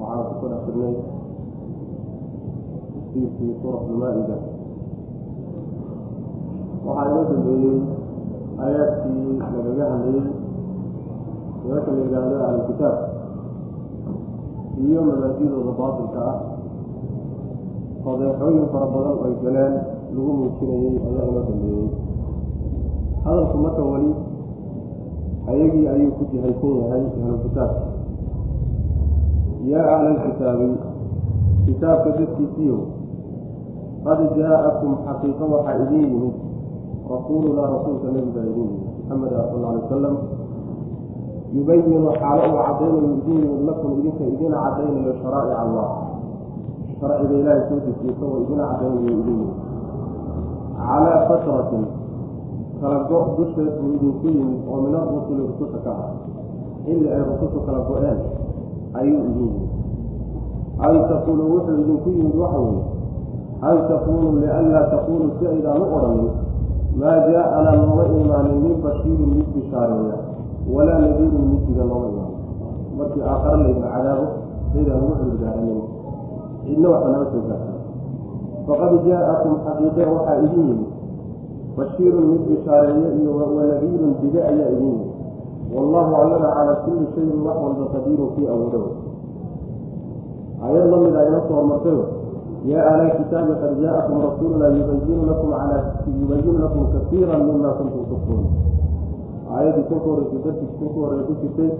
waxaan ku soo akrinay tafsiirkii suuratulmaa-ida waxaa inoo dambeeyey aayaadkii lagaga hadlayey nimanka la yidhaahdo ahlulkitaab iyo mabaadidooda baatilka ah. Fadeexooyin fara badan oo ay galeen lagu muujinayay ayaa inoo dambeeyey. Hadalku marka weli ayagii ayuu ku jihaysan yahay ahlulkitaabka yaa ahlalkitaabi kitaabka dadkiisiiyo qad jaa-akum xaqiiqo waxaa idin yimid rasuulunaa rasuulka nebiga idin yimid maxamed ah sal alay wasalam yubayinu xaalo uu caddaynayo idin yimid lakum idinka idina caddaynayo sharaa'ic allah sharciga ilaahay soo dejiye isagoo idina caddaynayo idin yimid calaa fatratin kala go' dusheed buu idinku yimid oo min arusuli rususha ka ah xilli ay rusushu kala go-een ayuu idin yimid hal taquulu wuxuu idinku yimid waxa weeye hal taquulu lianlaa taquulu si aydaan u odhanin maa jaa-anaa nooma imaanin min bashiirin mid bishaareeya walaa nadiirin middiga nooma imaanin markii aakhare laydin cadaabo saydaan ugu xudurgaaranin cidna waxa naga soo gaarta faqad jaa-akum xaqiiqe waxaa idin yimid bashiirun mid bishaareeye iyo wanadiirun dige ayaa idin yimid wallahu allana calaa kulli shayin wax walba qadiirun kii awoodo aayad la mid a ina soo hormartayo yaa ahla kitaabi qad jaa-akum rasuuluna yubayinu lakum yubayinu lakum kasiira mima kuntum tukfuun aayaddii kan ka horreysay darkiis kan ka horreya ku jirtay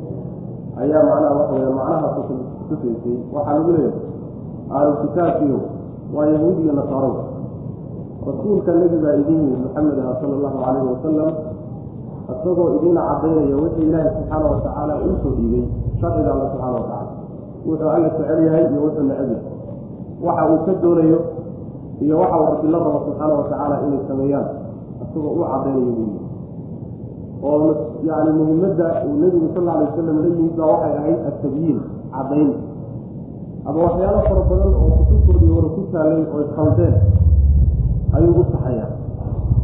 ayaa macnaha waxa weye macnaha kutusaysay waxaa lagu leeyahay ahlulkitaabkiyo waa yahuud iyo nasaaro rasuulka nebi baa idin yimid maxamed ah sala allahu calayhi wasalam isagoo idina caddaynaya wixii ilaahay subxaana watacaala uu soo dhiibay sharciga alla subxaana watacala wuxuu alla jecel yahay iyo wuxuu necab yahay. Waxa uu ka doonayo iyo waxa uu rabbi la rabo subxaana watacaala inay sameeyaan isagoo u caddaynayo buu yii oo yani muhimadda uu nebigu sal lla alay wasalam la yimid baa waxay ahayd atabyiin caddayn. Ama waxyaalo fara badan oo kutubtoodii hore ku taalay oo khaldeen ayuu u saxaya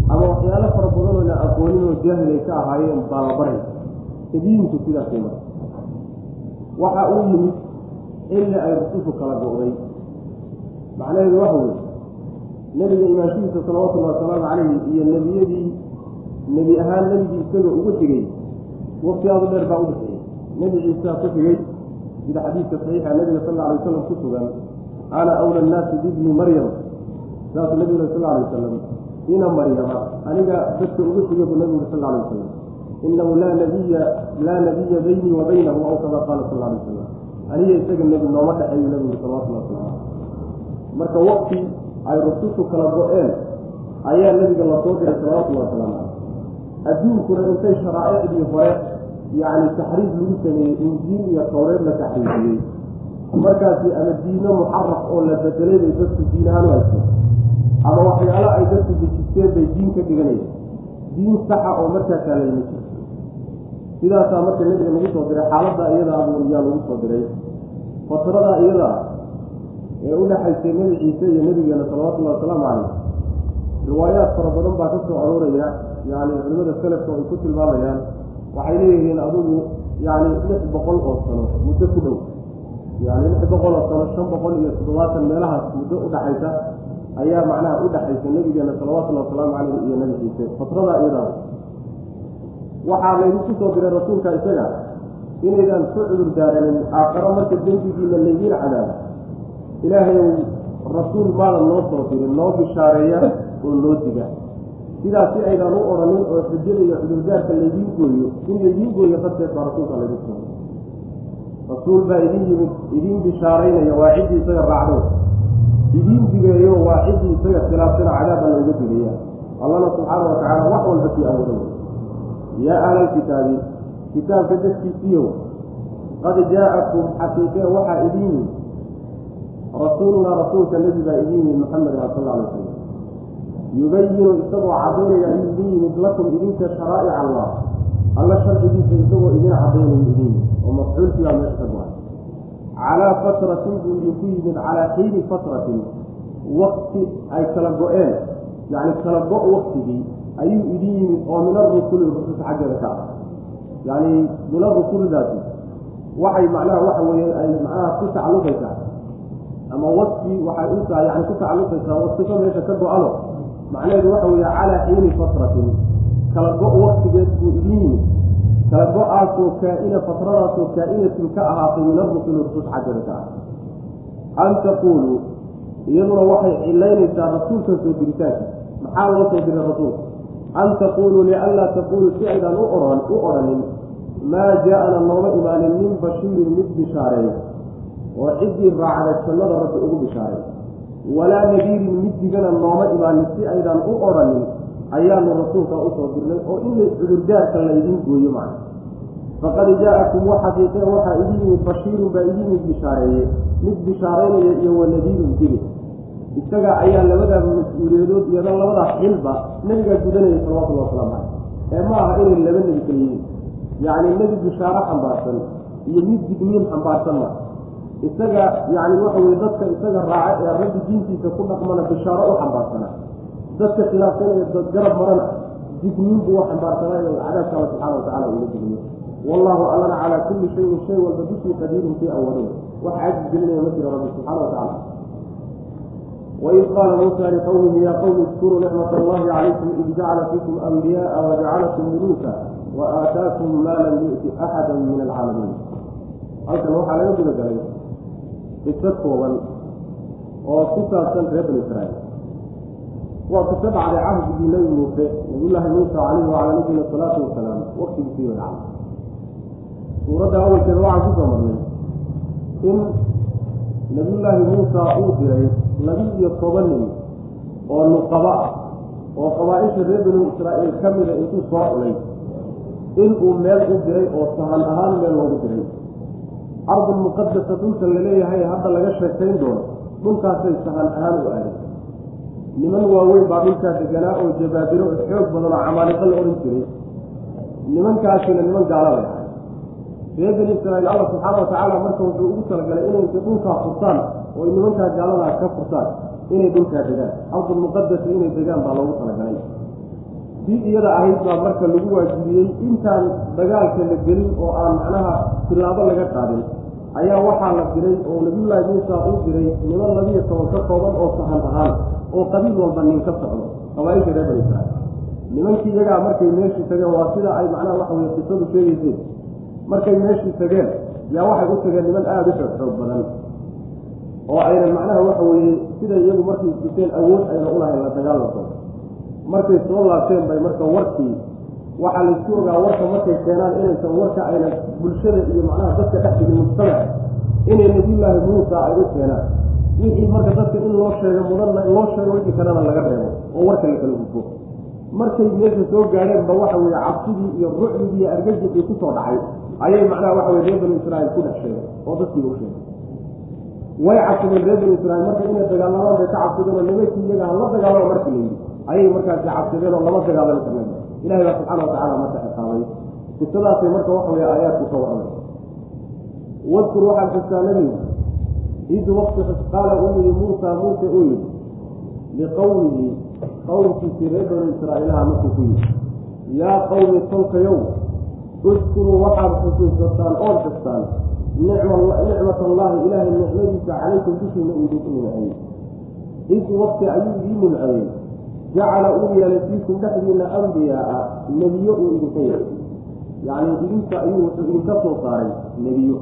ama waxyaalo fara badan oo la aqoonin oo jaahil ay ka ahaayeen baa la baray. Tabyiinku sidaasay marka waxa uu yimid xilli ay rusushu kala go-day. Macnaheedu waxa weye nebiga imaanshihiisa salawatullahi wasalaamu calayhi iyo nebiyadii nebi ahaan nebigii isaga ugu xigay waqtiyaadu dheer baa u dhexeeyey. Nebi ciisaa ku xigay sida xadiidka saxiixa nebiga sal alla alay wasalam ku sugan ana awla annaasi bibni maryam. Saasuu nebigu sal alla alay wasalam ina maryama aniga dadka ugu xigay buu nebigu sal alla alay wasalam inahu laa nabiya laa nabiya baynii wa baynahu aw kama qaala sal alay wasalam aniga isaga nebi nooma dhexeeyu nebigu salawatullah wasalam marka waqti ay rusushu kala go-een ayaa nebiga la soo diray salawatullahi wasalaamu caleyh adduunkuna intay sharaa'icdii hore yacni taxriif lagu sameeyey injiil iyo tawreed la taxriifiyey markaasi ama diino muxaraf oo la bedelay bay dadku diin ahaan haysteen ama waxyaalo ay dadku dejisteen bay diin ka dhiganayeen diin saxa oo markaa kaalayma jirto sidaasaa marka nebiga lagu soo diray xaaladdaa iyadaa yaa lagu soo diray. Fatradaa iyadaa ee u dhexaysay nebi ciise iyo nebigeena salawatullahi wasalaamu caleyh riwaayaad fara badan baa ka soo arooraya yani culimada selafka ay ku tilmaamayaan. Waxay leeyihiin adugu yani lix boqol oo sano muddo ku dhow. Yani lix boqol oo sano shan boqol iyo toddobaatan meelahaas muddo udhaxaysa ayaa macnaha u dhexaysa nebigeena salawatullahi wasalaamu caleyh iyo nebi ciise fatradaa iyadaa waxaa laydinku soo diray rasuulka isaga inaydaan ku cudur daaranin aakharo marka dembigiina laydiin cadaabo ilaahay rasuul maadan noo soo dirin noo bishaareeya oo noo diga. Sidaas si aydaan u odhanin oo xujada iyo cudurdaarka laydiin gooyo. In laydiin gooyo darteed baa rasuulka laydin soo rasuul baa idin yimid idiin bishaaraynaya waa ciddii isaga raacdo idiin digeeyo waa ciddii isaga khilaafsana cadaabba looga digaya allana subxaana watacaala wax walba kii awooday yaa ahlalkitaabi kitaabka dadkiisiiyow qad jaa-akum xaqiiqe waxaa idin yimid rasuulunaa rasuulka nebi baa idin yimid maxamedin sal alay slam yubayinu isagoo cadaynaya ayuu idin yimid lakum idinka sharaa'ic allah. Alla sharcigiisa isagoo idin cadaynayo idin yimid oo mafcuulkii baa meesha ka go'ay calaa fatratin buu idinku yimid calaa xiini fatratin wakti ay kala go-een yacni kala go- waktigii ayuu idin yimid oo min arusuli rususha xaggeeda ka ah yacni min arusulidaasi waxay macnaha waxa weeye ay macnaha ku tacalluqaysaa ama wasfi waxay u tahay yani ku tacalluqaysaa wasfika meesha ka go-ano macnaheedu waxa weeye calaa xiini fatratin kala go- waktigeed buu idin yimid kala go'aasoo kaa-ina fatradaasoo kaa-inatin ka ahaatay min arusuli rusus xaggeeda ka ah an taquuluu iyaduna waxay cilaynaysaa rasuulkan soo diritaanka maxaa loo soo diray rasuulka an taquuluu lianlaa taquuluu si aydaan u ohan u odhanin maa jaa-ana nooma imaanin min bashiirin mid bishaareeya oo ciddii raacday jannada rabbi ugu bishaaray walaa nadiirin mid digana nooma imaanin si aydaan u odhanin ayaanu rasuulka u soo dirnay oo in cudurdaarka laydin gooyo macna faqad jaa-akum waxaqiiqe waxaa idin yimid bashiirun baa idin yimid bishaareeye. Mid bishaaraynaya iyo wanadiirun digi isaga ayaa labadaa mas'uuliyadood iyada labadaa xilba nebigaa gudanayay salawatullhi wasalaamu caleyh ee ma aha inay laba nebi kala yacni nebi bishaaro xambaarsan iyo mid digniin xambaarsan ma isaga yacni waxa weye dadka isaga raaca ee rabbi diintiisa ku dhaqmana bishaaro u xambaarsana dadka khilaafsanaya dad garab marana digniin buu u xambaarsanaayo cadaabka alla subxana watacala uula digniyo wallahu allana calaa kulli shayin shay walba bishii qadiirun fii awalin wax cajis gelinaya ma jiro rabbi subxana watacala وإذ قال موسى لقومه يا قوم اذكروا نعمة الله عليكم إذ جعل فيكم أنبياء وجعلكم ملوكا وآتاكم ما لم يؤت أحدا من العالمين halkan waxaa laga guda galay qiso kooban oo ku saabsan reer bani israa'iil waa dhacday cahdigii nebi muuse nabiyullaahi muusa calayhi wacalaa nabiyina salaatu wasalaam waktigiisii way dhacday suuradda awalkeeda waxaan ku soo marnay in nabiyullaahi muusa uu diray laba-iyo toban nin oo nuqaba ah oo qabaa-isha reer bani israa'iil ka mida intuu soo culay inuu meel u diray oo sahan ahaan meel loogu diray. Ardul muqadasa dhulkan la leeyahay hadda laga sheekayn doono dhulkaasay sahan ahaan u aaday niman waaweyn baa dhulkaa deganaa oo jabaabiro oo xoog badan oo camaaliqo la odhan jiray. Nimankaasina niman gaalabay ahay reer bani israa'iil alla subxaana watacaala marka wuxuu ugu talagalay inay intay dhulkaa furtaan oo ay nimankaa gaaladaa ka furtaan inay dhulkaa degaan. Ardul muqadasa inay degaan baa loogu talagalay. Si iyada ahayd baa marka lagu waajibiyey intaan dagaalka la gelin oo aan macnaha tilaabo laga qaadin ayaa waxaa la diray oo nabiyullaahi muusa uu diray niman labiyo toban ka kooban oo sahan ahaan oo qabiil walba nin ka socdo. Qabaa-ilka reer bani israa'iil. Nimankii iyagaa markay meeshii tageen waa sida ay macnaha waxa weye qisadu sheegayseen markay meeshii tageen yaa waxay u tageen niman aada u xoog xoog badan. Oo aynan macnaha waxa weeye siday iyagu markay isdiseen awood ayna ulahayn la dagaalamkooda markay soo laabteen bay marka warkii waxaa laysku ogaa warka markay keenaan inaysan warka aynan bulshada iyo macnaha dadka dhexdigi mujtamac inay nabiyullaahi muusa ay u keenaan. Wixii marka dadka in loo sheego mudanna loo sheego wixii kalena laga reebo oo warka la kala gudbo. Markay meesha soo gaadheenba waxa weeye cabsidii iyo rucdigii iyo argajixii ku soo dhacay ayay macnaha waxa weye reer banu israa'iil ku dhex sheegeen oo dadkiiba u sheegay way cabsadeen reer banu israiil marka inay dagaalamaan bay ka cabsadeen oo nimankii iyaga hala dagaalama markii la yidhi ayay markaasi cabsadeen oo lama dagaalami karnay ilahay baa subxaana watacala marka xisaabay qisadaasay marka waxa weye aayaadku ka warramay wadkur waxaad xustaa nebigu id waqti xus qaala uu yihi muusa muuse uu yidhi liqowmihi qowmkiisii reer banu israa'iilaha markuu ku yidhi yaa qowmi tolkayow udkuruu waxaad xusuusataan ood xustaan. Nicmat allahi ilaahay nicmadiisa calaykum dushiina uu idinku nimceeyey id waqti ayuu idii nimceeyey jacala uu yeelay fiikum dhexdiina ambiyaaa nebiyo uu idinka yeelay yacni idinka ayuu wuxuu idinka soo saaray nebiyo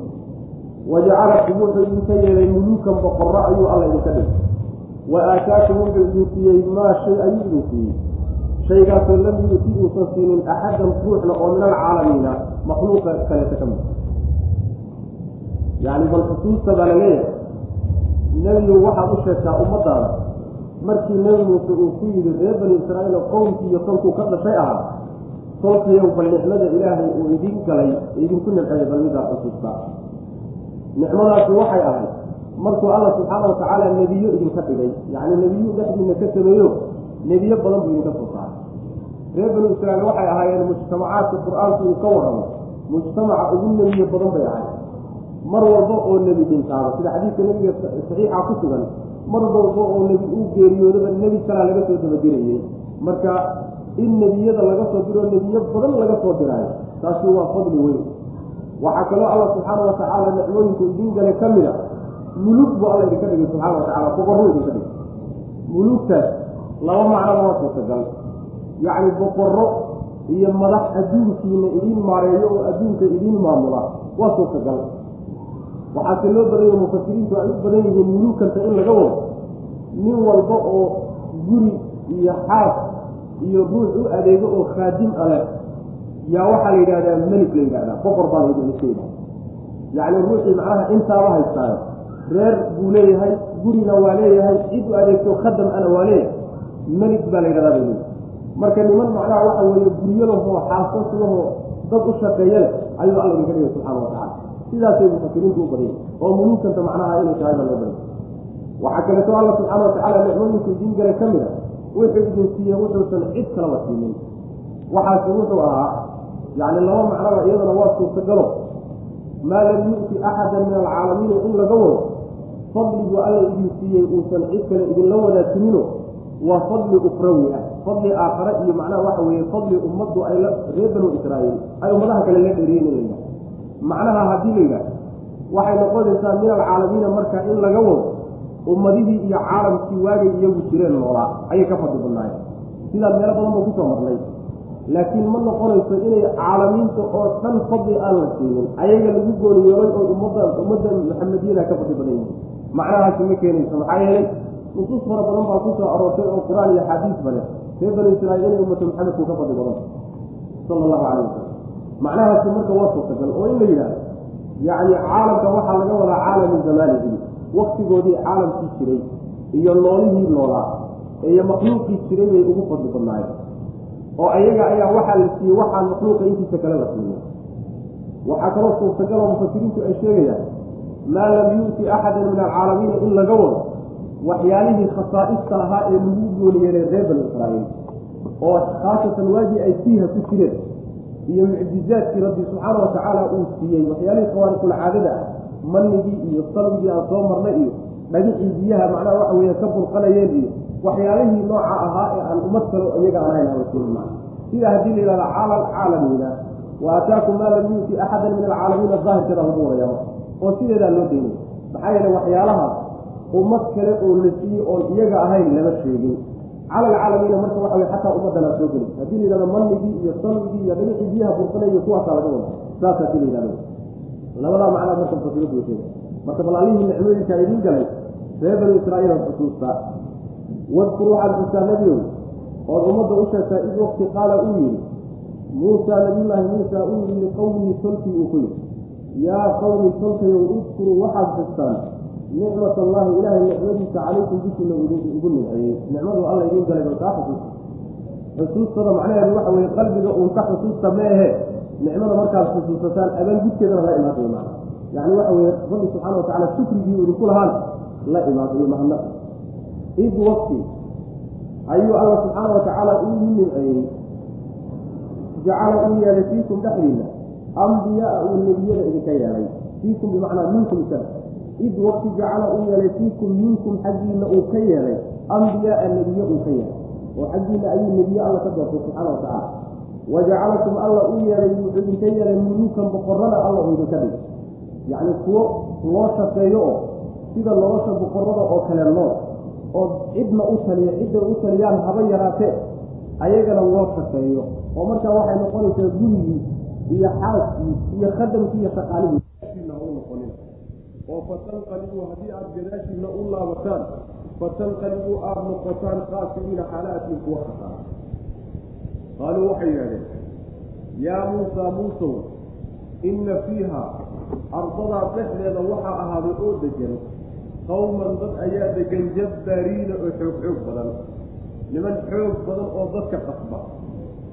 wajacalakum wuxuu idinka yeelay muluukan boqorro ayuu alla idinka dhigay wa aataakum wuxuu idin siiyey maa shay ayuu idin siiyey shaygaasoo lam yuuti uusan siinin axadan ruuxna oo min alcaalamiina makhluuqa kaleeta ka mid yacni bal xusuusta baa la leeyahay nebigu waxaad u sheegtaa ummadaada markii nebi muuse uu ku yidhi reer bani israa'iil oo qowmkii iyo tolkuu ka dhashay ahaa tolkayow bal nicmada ilaahay uu idin galay idinku nimceeyay bal midaa xusuusta. Nicmadaasi waxay ahayd markuu alla subxaana watacaala nebiyo idinka dhigay yacni nebiyo dhexdiina ka sameeyo nebiyo badan buu idinka soo saaray. Reer banu israa'iil waxay ahaayeen mujtamacaadka qur'aanku uu ka warramo mujtamaca ugu nebiyo badan bay ahayd. Mar walba oo nebi dhintaaba sida xadiidka nebiga saxiixa ku sugan mar walba oo nebi uu geeriyoodaba nebi kalaa laga soo dabadirayey marka in nebiyada laga soo diro nebiyo badan laga soo diraayo taasi waa fadli weyn. Waxaa kaloo alla subxaana watacaala nicmooyinku idiin galay ka mid a mulug buu alla idinka dhigay subxana watacala boqorruu idinka dhigay. Mulugtaas laba macnoba waa suurtagal yacni boqorro iyo madax adduunkiina idiin maareeyo oo adduunka idiin maamula waa suurtagal waxaase loo badanya mufasiriintu ay u badan yihiin mulugkanta in laga wado. Nin walba oo guri iyo xaas iyo ruux u adeego oo khaadim a leh yaa waxaa la yidhahdaa melik la yidhahdaa boqor baa layska yidhahda yacni ruuxii macnaha intaaba haystaayo reer buu leeyahay gurina waa leeyahay cid u adeegto khadam ana waa leeyahay melik baa la yidhahdaa bay marka niman macnaha waxa weeye guryo lahoo xaasas lahoo dad u shaqeeya leh ayuu alla idinka dhigay subxaana watacala sidaasay mufasiriintu u badanya oo muluukanta macnaha inay tahay baa loo badanya waxaa kaleeto alla subxaana watacala nicmooyinku idiin galay ka mid a wuxuu idin siiyey wuxuusan cid kalaba siinin waxaasi wuxuu ahaa yacni laba macnaba iyadana waa suurtagalo. Maa lam yu'ti axada min alcaalamiina in laga wado fadligu alla idin siiyey uusan cid kale idinla wadaajinino waa fadli ukhrawi ah fadli aakhare iyo macnaha waxa weeye fadli ummaddu ay reer banu israa'iil ay ummadaha kale la dheriyeen in la yidhaha macnaha haddii la yidhaah waxay noqonaysaa min alcaalamiina marka in laga wado ummadihii iyo caalamkii waagay iyagu jireen noolaa ayay ka fadli badnaayeen sidaas meelo badan baa ku soo marnay laakiin ma noqonayso inay caalamiinta oo dhan fadli aan la siinin ayaga lagu gooniyoolay oo ummadda ummadda maxamediyada ka fadli badan yihiin macnahaasi ma keenayso maxaa yeelay nusuus fara badan baa ku soo aroortay oo qur'aan iyo xadiis bale reer banu israa'iil inay ummatu maxamedku ka fadli badan. Sala allahu calayh wasalam macnahaasi marka waa suurtagal oo in la yidhahdo yacni caalamka waxaa laga wadaa caalamu zamaanihi waktigoodii caalamkii jiray iyo noolihii noolaa iyo makhluuqii jiray bay ugu fadli badnaayeen. oo ayaga ayaa waxaa la siiyey waxaan makhluuqa intiisa kale la siiyey. waxaa kaloo suurtagal oo mufasiriintu ay sheegayaan maa lam yu'ti axadan min alcaalamiina in laga wado waxyaalihii khasaa'ista lahaa ee lagu gooniyeelay reer banu israa'iil oo khaasatan waagii ay fiiha ku jireen iyo mucjizaadkii rabbi subxaana watacaala uu siiyey. Waxyaalihii khawaariqul caadada ah manigii iyo salwigii aan soo marnay iyo dhagixii biyaha macnaha waxa weeye ka burqanayeen iyo waxyaalihii nooca ahaa ee aan ummad kale iyaga aan siinin maa sidaa haddii la yidhahda cala alcaalamiina wa aataakum maa lam yuuti axadan min alcaalamiina daahirkeeda lagu wadayaa oo sideedaa loo daynay maxaa yeele waxyaalahaas ummad kale oo la siiyey oon iyaga ahayn lama sheegin cala alcaalamiina marka waxa wey xataa ummaddanaa soo gelin haddii la yidhahdo manigii iyo salwigii iyo dhagixii biyaha burqanay iyo kuwaasaa laga wada saas haddii la yidhahdo labadaa macnaa marka mufasiriintu way marka bal allihii nicmooyinkaa idiin galay reer banu israa'iil xusuusta wadkur waxaad xustaa nebiow ood ummadda u sheegtaa id waqti qaala uu yidhi muusaa nabiyullaahi muusa uu yidhi liqowmihi tolkii uu ku yidhi yaa qowmi tolkayow udkuruu waxaad xustaan nicmat allahi ilaahay nicmadiisa calaykum dushiina ugu nimceeyey nicmadu alla idiin galay bal kaa xusuusta xusuustada macnaheedu waxa weeye qalbiga uunka xusuusta meehe. Nicmada markaad xusuusataan abaalgudkeedana la imaadayo macna. Yacni waxa weeye rabbi subxaana watacala shukrigii idinku lahaan la imaadayo mahadnaq id waqti ayuu alla subxaana watacaala uu idin nimceeyey jacala uu yeelay fiikum dhexdiina ambiyaaa uu nebiyada idinka yeelay. Fiikum bimacnaa minkum kada id waqti jacala uu yeelay fiikum minkum xaggiina uu ka yeelay ambiyaaa nebiye uu ka yeelay oo xaggiina ayuu nebiye alla ka doortay subxaana watacaala wajacalakum alla u yeelay wuxuu idinka yeelay muluukan boqorada alla uu idinka dhigay. Yacni kuwo loo shaqeeyo oo sida nolosha boqorada oo kale nool oo cidna u taliya cidday u taliyaan haba yaraatee ayagana loo shaqeeyo. Oo markaa waxay noqonaysaa gurigii iyo xaaskii iyo khadamkii iyo noqonin oo fatanqalibuu haddii aada gadaashiina u laabataan fatanqalibuu aada noqotaan khaasiriina xaalaatiin kuwa khasaara. Qaaluu waxay yidhahdeen yaa muusaa muusow inna fiiha ardadaa dhexdeeda waxaa ahaaday oo degan qowman dad ayaa degan jabbaariina oo xoog xoog badan niman xoog badan oo dadka qasba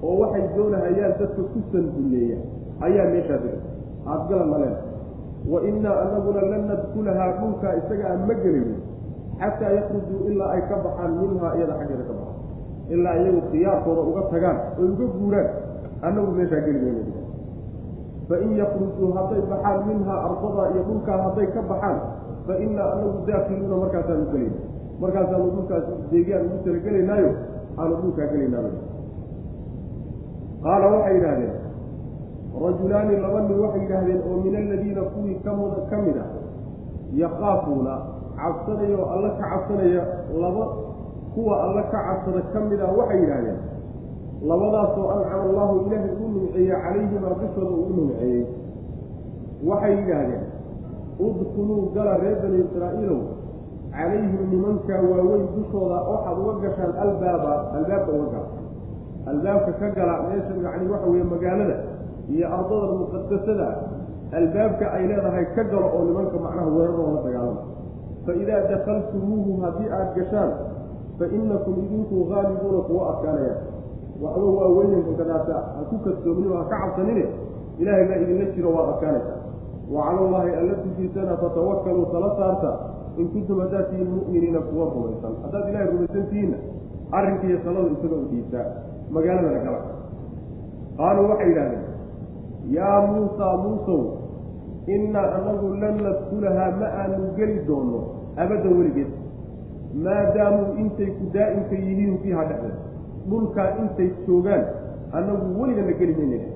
oo waxay doonahayaan dadka ku sanduleeya ayaa meeshaa degan aada gala maleen wa innaa anaguna lan nadkulahaa dhulkaa isaga aan ma gelayno xataa yakrujuu ilaa ay ka baxaan minhaa iyada xaggeeda ka baxaan. Ilaa iyagu khiyaarkooda uga tagaan oo uga guuraan annagu meeshaa geli mayno fain yakrujuu hadday baxaan minhaa ardadaa iyo dhulkaa hadday ka baxaan fa innaa anagu daakiluuna markaasaanu gelayna markaasaanu dhulkaas deegaan ugu talagelaynaayo aanu dhulkaa gelaynaaba qaala waxay yidhaahdeen rajulaani laba nin waxay yidhaahdeen oo min aladiina kuwii kamd ka mid ah yakaafuuna cabsanaya oo alla ka cabsanaya laba kuwa alla ka cabsada ka mid ah waxay yidhaahdeen labadaasoo ancama allahu ilaahay u nimceeye calayhimaa dushooda uu nimceeyey waxay yidhaahdeen udkuluu gala reer bani israa'iilow calayhim nimankaa waaweyn dushooda waxaad uga gashaan albaaba albaabka uga gala albaabka ka gala meesha yacni waxa weeye magaalada iyo ardada muqadasada albaabka ay leedahay ka galo oo nimanka macnaha weeraroo la dagaalama fa idaa dakaltumuuhu haddii aada gashaan fa inakum idinku haalibuuna kuwa adkaanayaan waxba waa weynanka kadaata ha ku kadsoomin oo ha ka cabsanine ilaahay baa idinla jiro waad adkaanaysaa. Wa cala allaahi alla dushiisana fatawakkaluu tala saarta in kuntum haddaad tihiin mu'miniina kuwa rumaysan. Haddaad ilahay rumaysan tihiinna arrinkiiyo talada isaga u dhiibtaa magaaladana gala. Qaaluu waxay yidhahdeen yaa muusaa muusow innaa anagu lan nadkulahaa ma aanu geli doonno abaddan weligeed maadaamuu intay ku daa'imka yihiin fiiha dhexdeed dhulkaa intay joogaan annagu weligana geli maynayna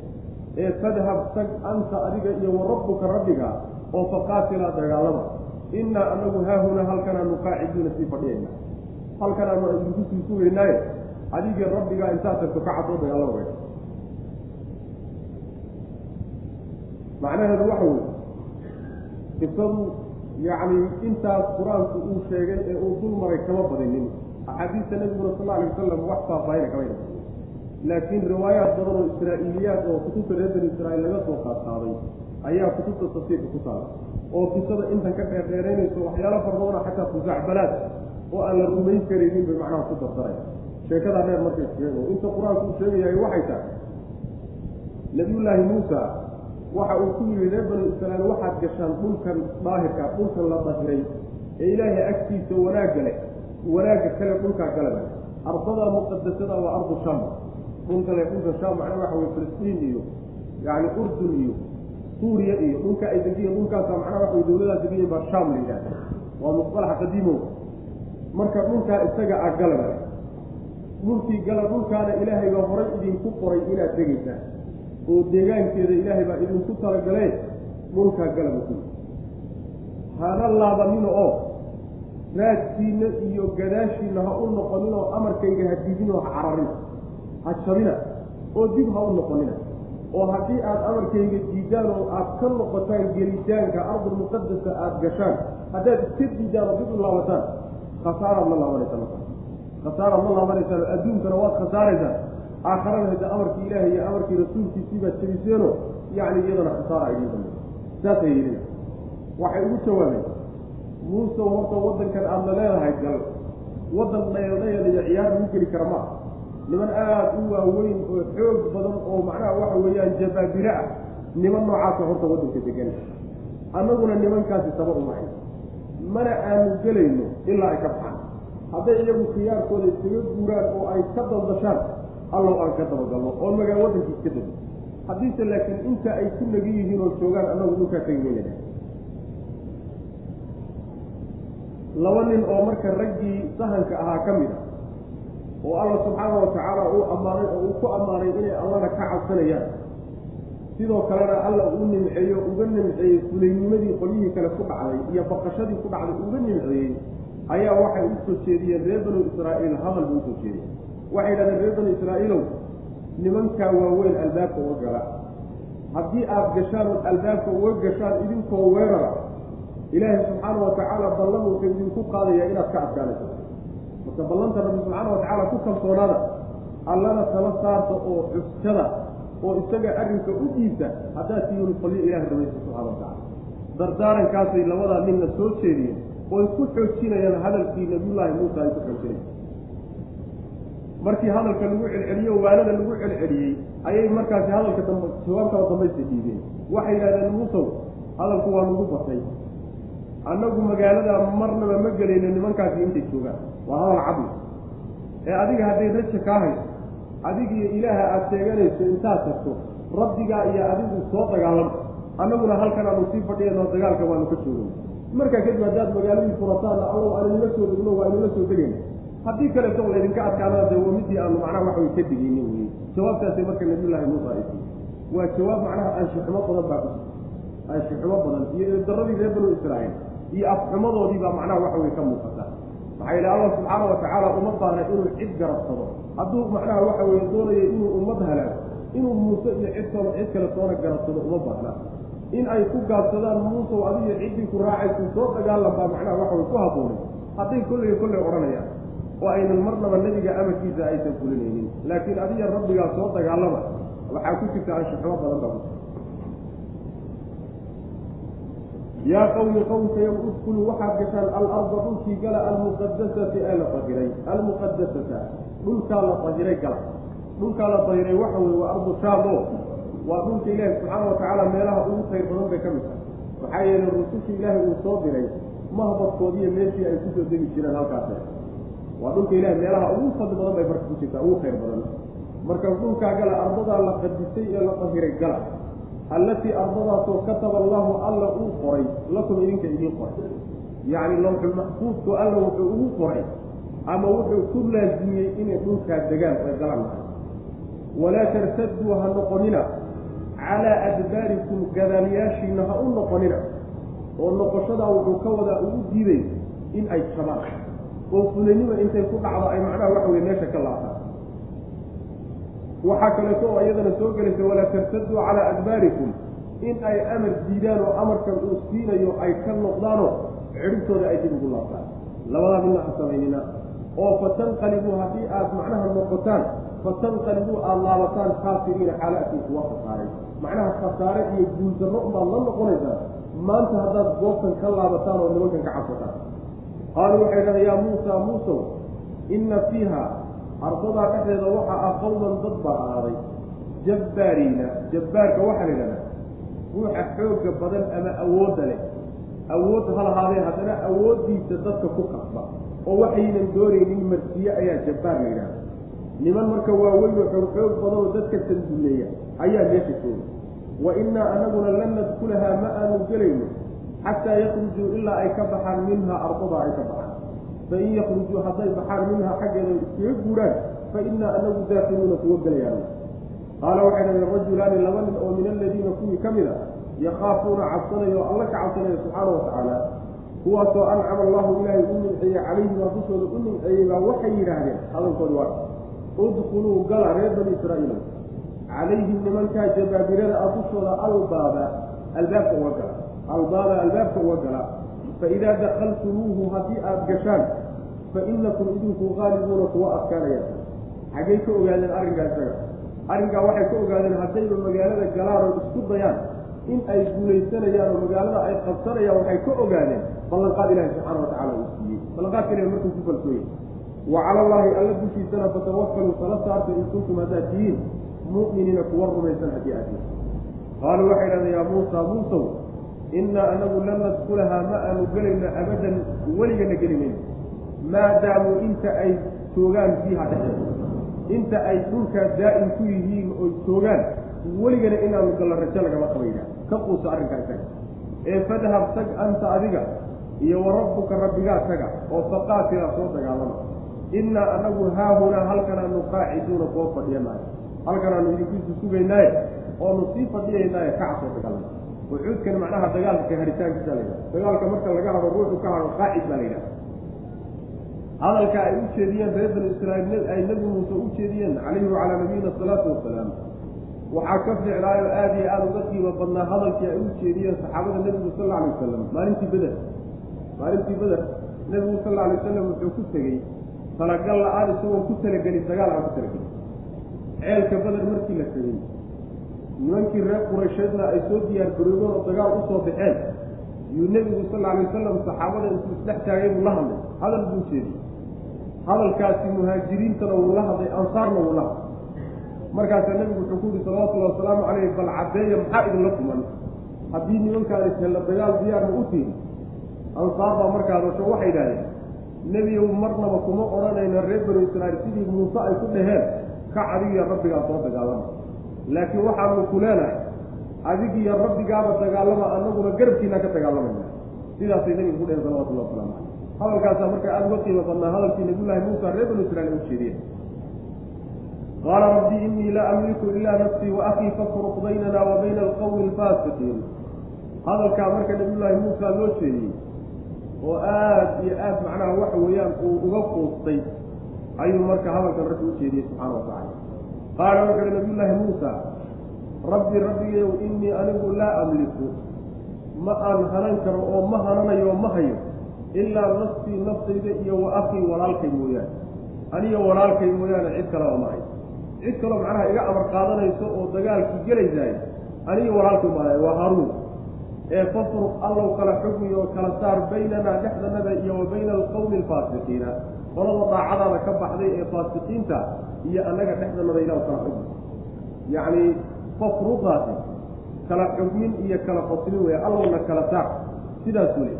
ee tadhab tag anta adiga iyo wa rabbuka rabbiga oo faqaatilaa dagaalama. Innaa anagu haahunaa halkanaanu qaaciduuna sii fadhiyayna halkanaanu idinku sii sugaynaaye adigii rabbigaa intaad tagto ka cadoo dagaalama macnaheedu waxa weye qisadu yacni intaas qur'aanku uu sheegay ee uu dul maray kama badinin. Axaadiista nabiguna sal alay wasalam wax faahfaahina kama ydha laakiin riwaayaat badan oo israa'iiliyaad oo kutubta reer bani israa'iil laga soo qaadqaaday ayaa kutubta tafsiirka ku taala oo qisada intan ka dheerdheeraynayso waxyaalo fara badana xataa khusacbalaad oo aan la rumayn karaynin bay macnaha ku dardaray. Sheekadaa dheer markay sheego inta qur'aanku uu sheegayahay waxay tahay nabiyullaahi muusa waxa uu ku yidhi reer bani israa'iil waxaad gashaan dhulkan daahirka dhulkan la dahiray ee ilaahay agtiisa wanaagga leh wanaagga kale dhulkaa galaba ardada muqadasada waa ardu sham dhulkale dhulka sham macnaa waxa weye filistiin iyo yacni urdun iyo suuriya iyo dhulka ay degiyen dhulkaasa macnaa waxa weye dawladaas degiyen baa sham la yidhahda waa musalaxa qadiimo. Marka dhulkaa isaga a galaba dhulkii gala dhulkaana ilaahay baa horay idinku qoray inaad degaysaan oo deegaankeeda ilaahay baa idinku talagalee dhulkaa galaba hana laabanina oo raadkiina iyo gadaashiina ha u noqoninoo amarkayga ha diidinoo ha cararina ha jabina oo dib ha u noqonina. Oo haddii aada amarkayga diidaan oo aad ka noqotaan gelitaanka ardul muqadasa aada gashaan haddaad iska diidaan oo dib u laabataan khasaaraad ma laabanaysaa marka khasaaraad ma laabanaysaan adduunkana waad khasaaraysaan aakharana hadda amarkii ilaahay iyo amarkii rasuulkiisii baad jabiseeno yacni iyadana khasaara idiin dambe saasay yidhin waxay ugu jawaabeen muuse horta waddankan aada la leedahay gal. Waddan dhayaldhayal iyo ciyaar lagu geli kara ma niman aada u waaweyn oo xoog badan oo macnaha waxa weeyaan jabaabire ah niman noocaasa horta waddanka degan annaguna nimankaasi sabar umahay mana aanu gelayno ilaa ay ka baxaan. Hadday iyagu khiyaarkooda iskaga guuraan oo ay ka daldashaan allow aan ka dabagalno oo magaa waddanka iska dego haddiise laakiin inta ay ku nagi yihiin oo joogaan annagu dhulkaa tegi mayna laba nin oo marka raggii sahanka ahaa ka mid a oo alla subxaana wa tacaala uu ammaanay oo uu ku ammaanay inay allana ka cabsanayaan. Sidoo kalena alla uu nimceeyo uga nimceeyey fulaynimadii qolyihii kale ku dhacday iyo baqashadii ku dhacday uga nimceeyey ayaa waxay u soo jeediyeen reer banu israa'iil hadal buu u soo jeediyey waxay yidhahdeen reer banu israa'iilow nimankaa waaweyn albaabka uga gala. Haddii aada gashaan ood albaabka uga gashaan idinkoo weerara ilaahay subxaana wa tacaala ballan uusa idinku qaadaya inaad ka adkaanayso marka ballanta rabbi subxaana wa tacaala ku kalsoonaada allana tala saarta oo cuskada oo isaga arrinka u dhiibta haddaad tihiin qolyo ilahay rabaysa subxana wa tacala dardaarankaasay labadaa ninna soo jeediyeen ooy ku xoojinayaan hadalkii nabiyullaahi muusa ay ku xoojinayaan markii hadalka lagu celceliyo waanada lagu celceliyey ayay markaasi hadalka damb jawaabtaba dambaysta dhiibeen waxay yidhahdeen muusow hadalku waa nagu batay. Annagu magaalada marnaba ma gelayno nimankaasi intay joogaan. Waa hadal cadli ee adiga hadday raja kaa hayso adigiyo ilaaha aada sheeganayso intaad tagto rabbigaa iyo adigu soo dagaalama annaguna halkan aanu sii fadhiyano dagaalka waanu ka joogay markaa kadib haddaad magaaladii furataanna allow aaninla soo degno waa inula soo degayna haddii kaleeto laydinka adkaanana dee waa midii aanu macnaha waxa way ka degeynin wey jawaabtaasi marka nabiyullaahi muusa ay siiyey waa jawaab macnaha aanshixumo badan baa ku aanshixumo badan iyo daradii reer banu israa'iil iyo afxumadoodii baa macnaha waxa way ka muuqata. Maxaa yeele allah subxaana watacaala uma baahna inuu cid garabsado hadduu macnaha waxa weye doonayo inuu ummad halaago inuu muuse iyo cid toona cid kale toona garabsado uma baahna. In ay ku gaabsadaan muusow adiyo ciddii ku raacaysu soo dagaalan baa macnaha waxa way ku haboonay hadday kolley kolley odhanayaan oo aynan marnaba nebiga amarkiisa aysan fulinaynin. Laakiin adiga rabbigaa soo dagaalama waxaa ku jirta anshaxumo badan baa ku jirta yaa qawmi qowmkaya udkuluu waxaad gashaan alarda dhulkii gala almuqadasati ee la tahiray almuqadasata dhulkaa la tahiray gala. Dhulkaa la tahiray waxa weye waa ardu shaamo waa dhulka ilaahi subxaana watacaala meelaha ugu khayr badan bay ka mid tahay. Maxaa yeelay rususha ilaahay uu soo diray mahbadkoodiiyo meeshii ay ku soo degi jireen halkaas waa dhulka ilahay meelaha ugu fadli badan bay marka ku jirtaa ugu khayr badan. Marka dhulkaa gala ardadaa la qadisay ee la tahiray gala. Allatii ardadaasoo kataba allahu alla uu qoray lakum idinka idiin qoray. Yacni lawxulmaxfuudku alla wuxuu ugu qoray ama wuxuu ku laazimiyey inay dhulkaa degaan oy galan lahay walaa tartaduu ha noqonina calaa adbaarikum gadaalyaashiina ha u noqonina. Oo noqoshadaa wuxuu ka wadaa ugu diiday in ay jabaan oo fulanima intay ku dhacdo ay macnaha waxa weye meesha ka laabtaan waxaa kaleeto oo iyadana soo gelaysa walaa tartaduu calaa adbaarikum. In ay amar diidaan oo amarkan uu siinayo ay ka noqdaanoo cidhibtooda ay dib ugu laabtaan. Labadaa midna ha samaynina. Oo fatanqalibuu haddii aad macnaha noqotaan fatanqalibuu aada laabataan khaasiriina xaalaadkii kuwa khasaaray macnaha khasaare iyo guuldarro unbaad la noqonaysaa. Maanta haddaad goobtan ka laabataan oo nimankan ka cabsataan qaaluu waxay dhahan yaa muusa muusow inna fiiha ardadaa dhexdeeda waxaa ah qawman dad baa ahaaday jabbaariina jabbaarka waxaa la yidhahdaa ruuxa xoogga badan ama awoodda leh. Awood ha lahaadee haddana awooddiisa dadka ku kasba. Oo waxaynan doonaynin marsiye ayaa jabbaar la yidhahda niman marka waaweyn oo xoog xoog badan oo dadka sanduleeya ayaa meesha jooga. Wa innaa anaguna lan nadkulahaa ma aanu gelayno xataa yakhrujuu ilaa ay ka baxaan minhaa ardadaa ay ka baxaan fain yakhrujuu hadday baxaan minhaa xaggeeda iskaga guuraan fa innaa anagu daakiluuna kuwa gelayaan qaala waxay dhahdeen rajulaani laba nin oo min aladiina kuwii ka mid a yakhaafuuna cabsanaya oo alla ka cabsanaya subxaana wa tacaala kuwaasoo ancama allahu ilaahay u nimceeyey calayhimaa dushooda u nimceeyey baa waxay yidhaahdeen hadalkoodi waa udkuluu gala reer bani israa'iil calayhim nimankaa jabaabirada a dushooda albaaba albaabka uga gala albaaba albaabka uga gala. Faidaa dakaltumuuhu haddii aada gashaan fa inakum idinku qaalibuuna kuwa adkaanayaan xaggay ka ogaadeen arrinkaa isaga. Arrinkaa waxay ka ogaadeen haddayba magaalada galaan oo isku dayaan in ay guulaysanayaan oo magaalada ay qabsanayaan waxay ka ogaadeen ballanqaad ilahi subxaana wa tacala uu siiyey. Ballanqaadka ilahi markuu ku kalsooyey wa cala allaahi alla dushiisana fatawakkaluu tala saarta in kuntum haddaad tihiin mu'miniina kuwa rumaysan haddii aad qaaluu waxay dhahdeen yaa muusa muusow innaa anagu lan nadkulahaa ma aanu gelayno abadan weligana gelimayno maadaamuu inta ay joogaan fiiha dhexeeda inta ay dhulkaa daa'im ku yihiin oo joogaan weligana inaanu galla rajo lagama qabayna ka quuso arrinkaa isaga ee fadhab tag anta adiga iyo wa rabbuka rabbigaa taga oo faqaatilaa soo dagaalama innaa anagu haahunaa halkanaanu qaaciduuna kuwa fadhiyanaayo halkanaanu idinkiisu sugaynaaye oonu sii fadhiyaynaaye kaca soo dagaalama wucuudkani macnaha dagaalka haritaankiisa la yidhaha dagaalka marka laga hado ruuxu ka hado qaacid baa la yidhaha hadalka ay u jeediyeen reer bani israa'iil ay nebi muuse u jeediyeen calayhi wacalaa nabiyina asalaatu wasalaam waxaa ka ficlaayo aada iyo aada uga qiimo badnaa hadalkii ay u jeediyeen saxaabada nebigu sal alla alay wasalam maalintii beder maalintii beder nebigu sal alla alay wasalam wuxuu ku tegey talagal la'aan isagoon ku talagelin dagaal aan ku talagelin. Ceelka beder markii la tegey nimankii reer quraysheedna ay soo diyaar garoobeen oo dagaal u soo baxeen yuu nebigu sal alay wasalam saxaabada intuu isdhex taagay buu la hadlay. Hadal buu jeediyey. Hadalkaasi muhaajiriintana wuu la hadlay ansaarna wuu la hadlay. Markaasaa nebigu wuxuu ku yihi salawatullahi wasalaamu caleyh bal caddeeya maxaa idinla kuman haddii nimankaan ishella dagaal diyaarma u tihin. Ansaar baa markaa dasho waxay idhahdeen nebiyow marnaba kuma odhanayna reer banu israa'iil sidii muuse ay ku dhaheen ka adigiyo rabbigaa soo dagaalama laakiin waxaanu ku leenahay adigiyo rabbigaaba dagaalama annaguna garabkiinaa ka dagaalamayna sidaasay nebigu ku dheheen salawatullahi waslamu caleyh hadalkaasaa marka aada uga qiimo badnaa hadalkii nabiyullaahi muusa reer banu israiil u jeediyeen qaala rabbi inii laa amliku ilaa nafsii wa akii fafruq baynana wa bayna alqawmi alfaasiqiin. Hadalkaa marka nabiyullaahi muusa loo jeediyey oo aad iyo aad macnaha waxa weeyaan uu uga quustay ayuu marka hadalkan rabbi u jeediyey subxaana wa tacala qaala wuxu uhi nabiyullaahi muusa rabbi rabbigayow inii anigu laa amliku ma aan hanan karo oo ma hananayo oo ma hayo ilaa nafsii naftayda iyo wa akii walaalkay mooyaane aniyo walaalkay mooyaane cid kaleba ma hayo cid kaloo macnaha iga amar qaadanayso oo dagaalkii gelaysaay aniyo walaalkay maahay waa haruun ee fafruq allow kala xugmi oo kala saar baynanaa dhexdanada iyo wa bayna alqawmi alfaasiqiina qolada daacadaada ka baxday ee faasiqiinta iyo annaga dhexdanada ilaw kala xugmi yacni fafruqaasi kala xugmin iyo kala faslin weya allowna kala saar sidaasuu le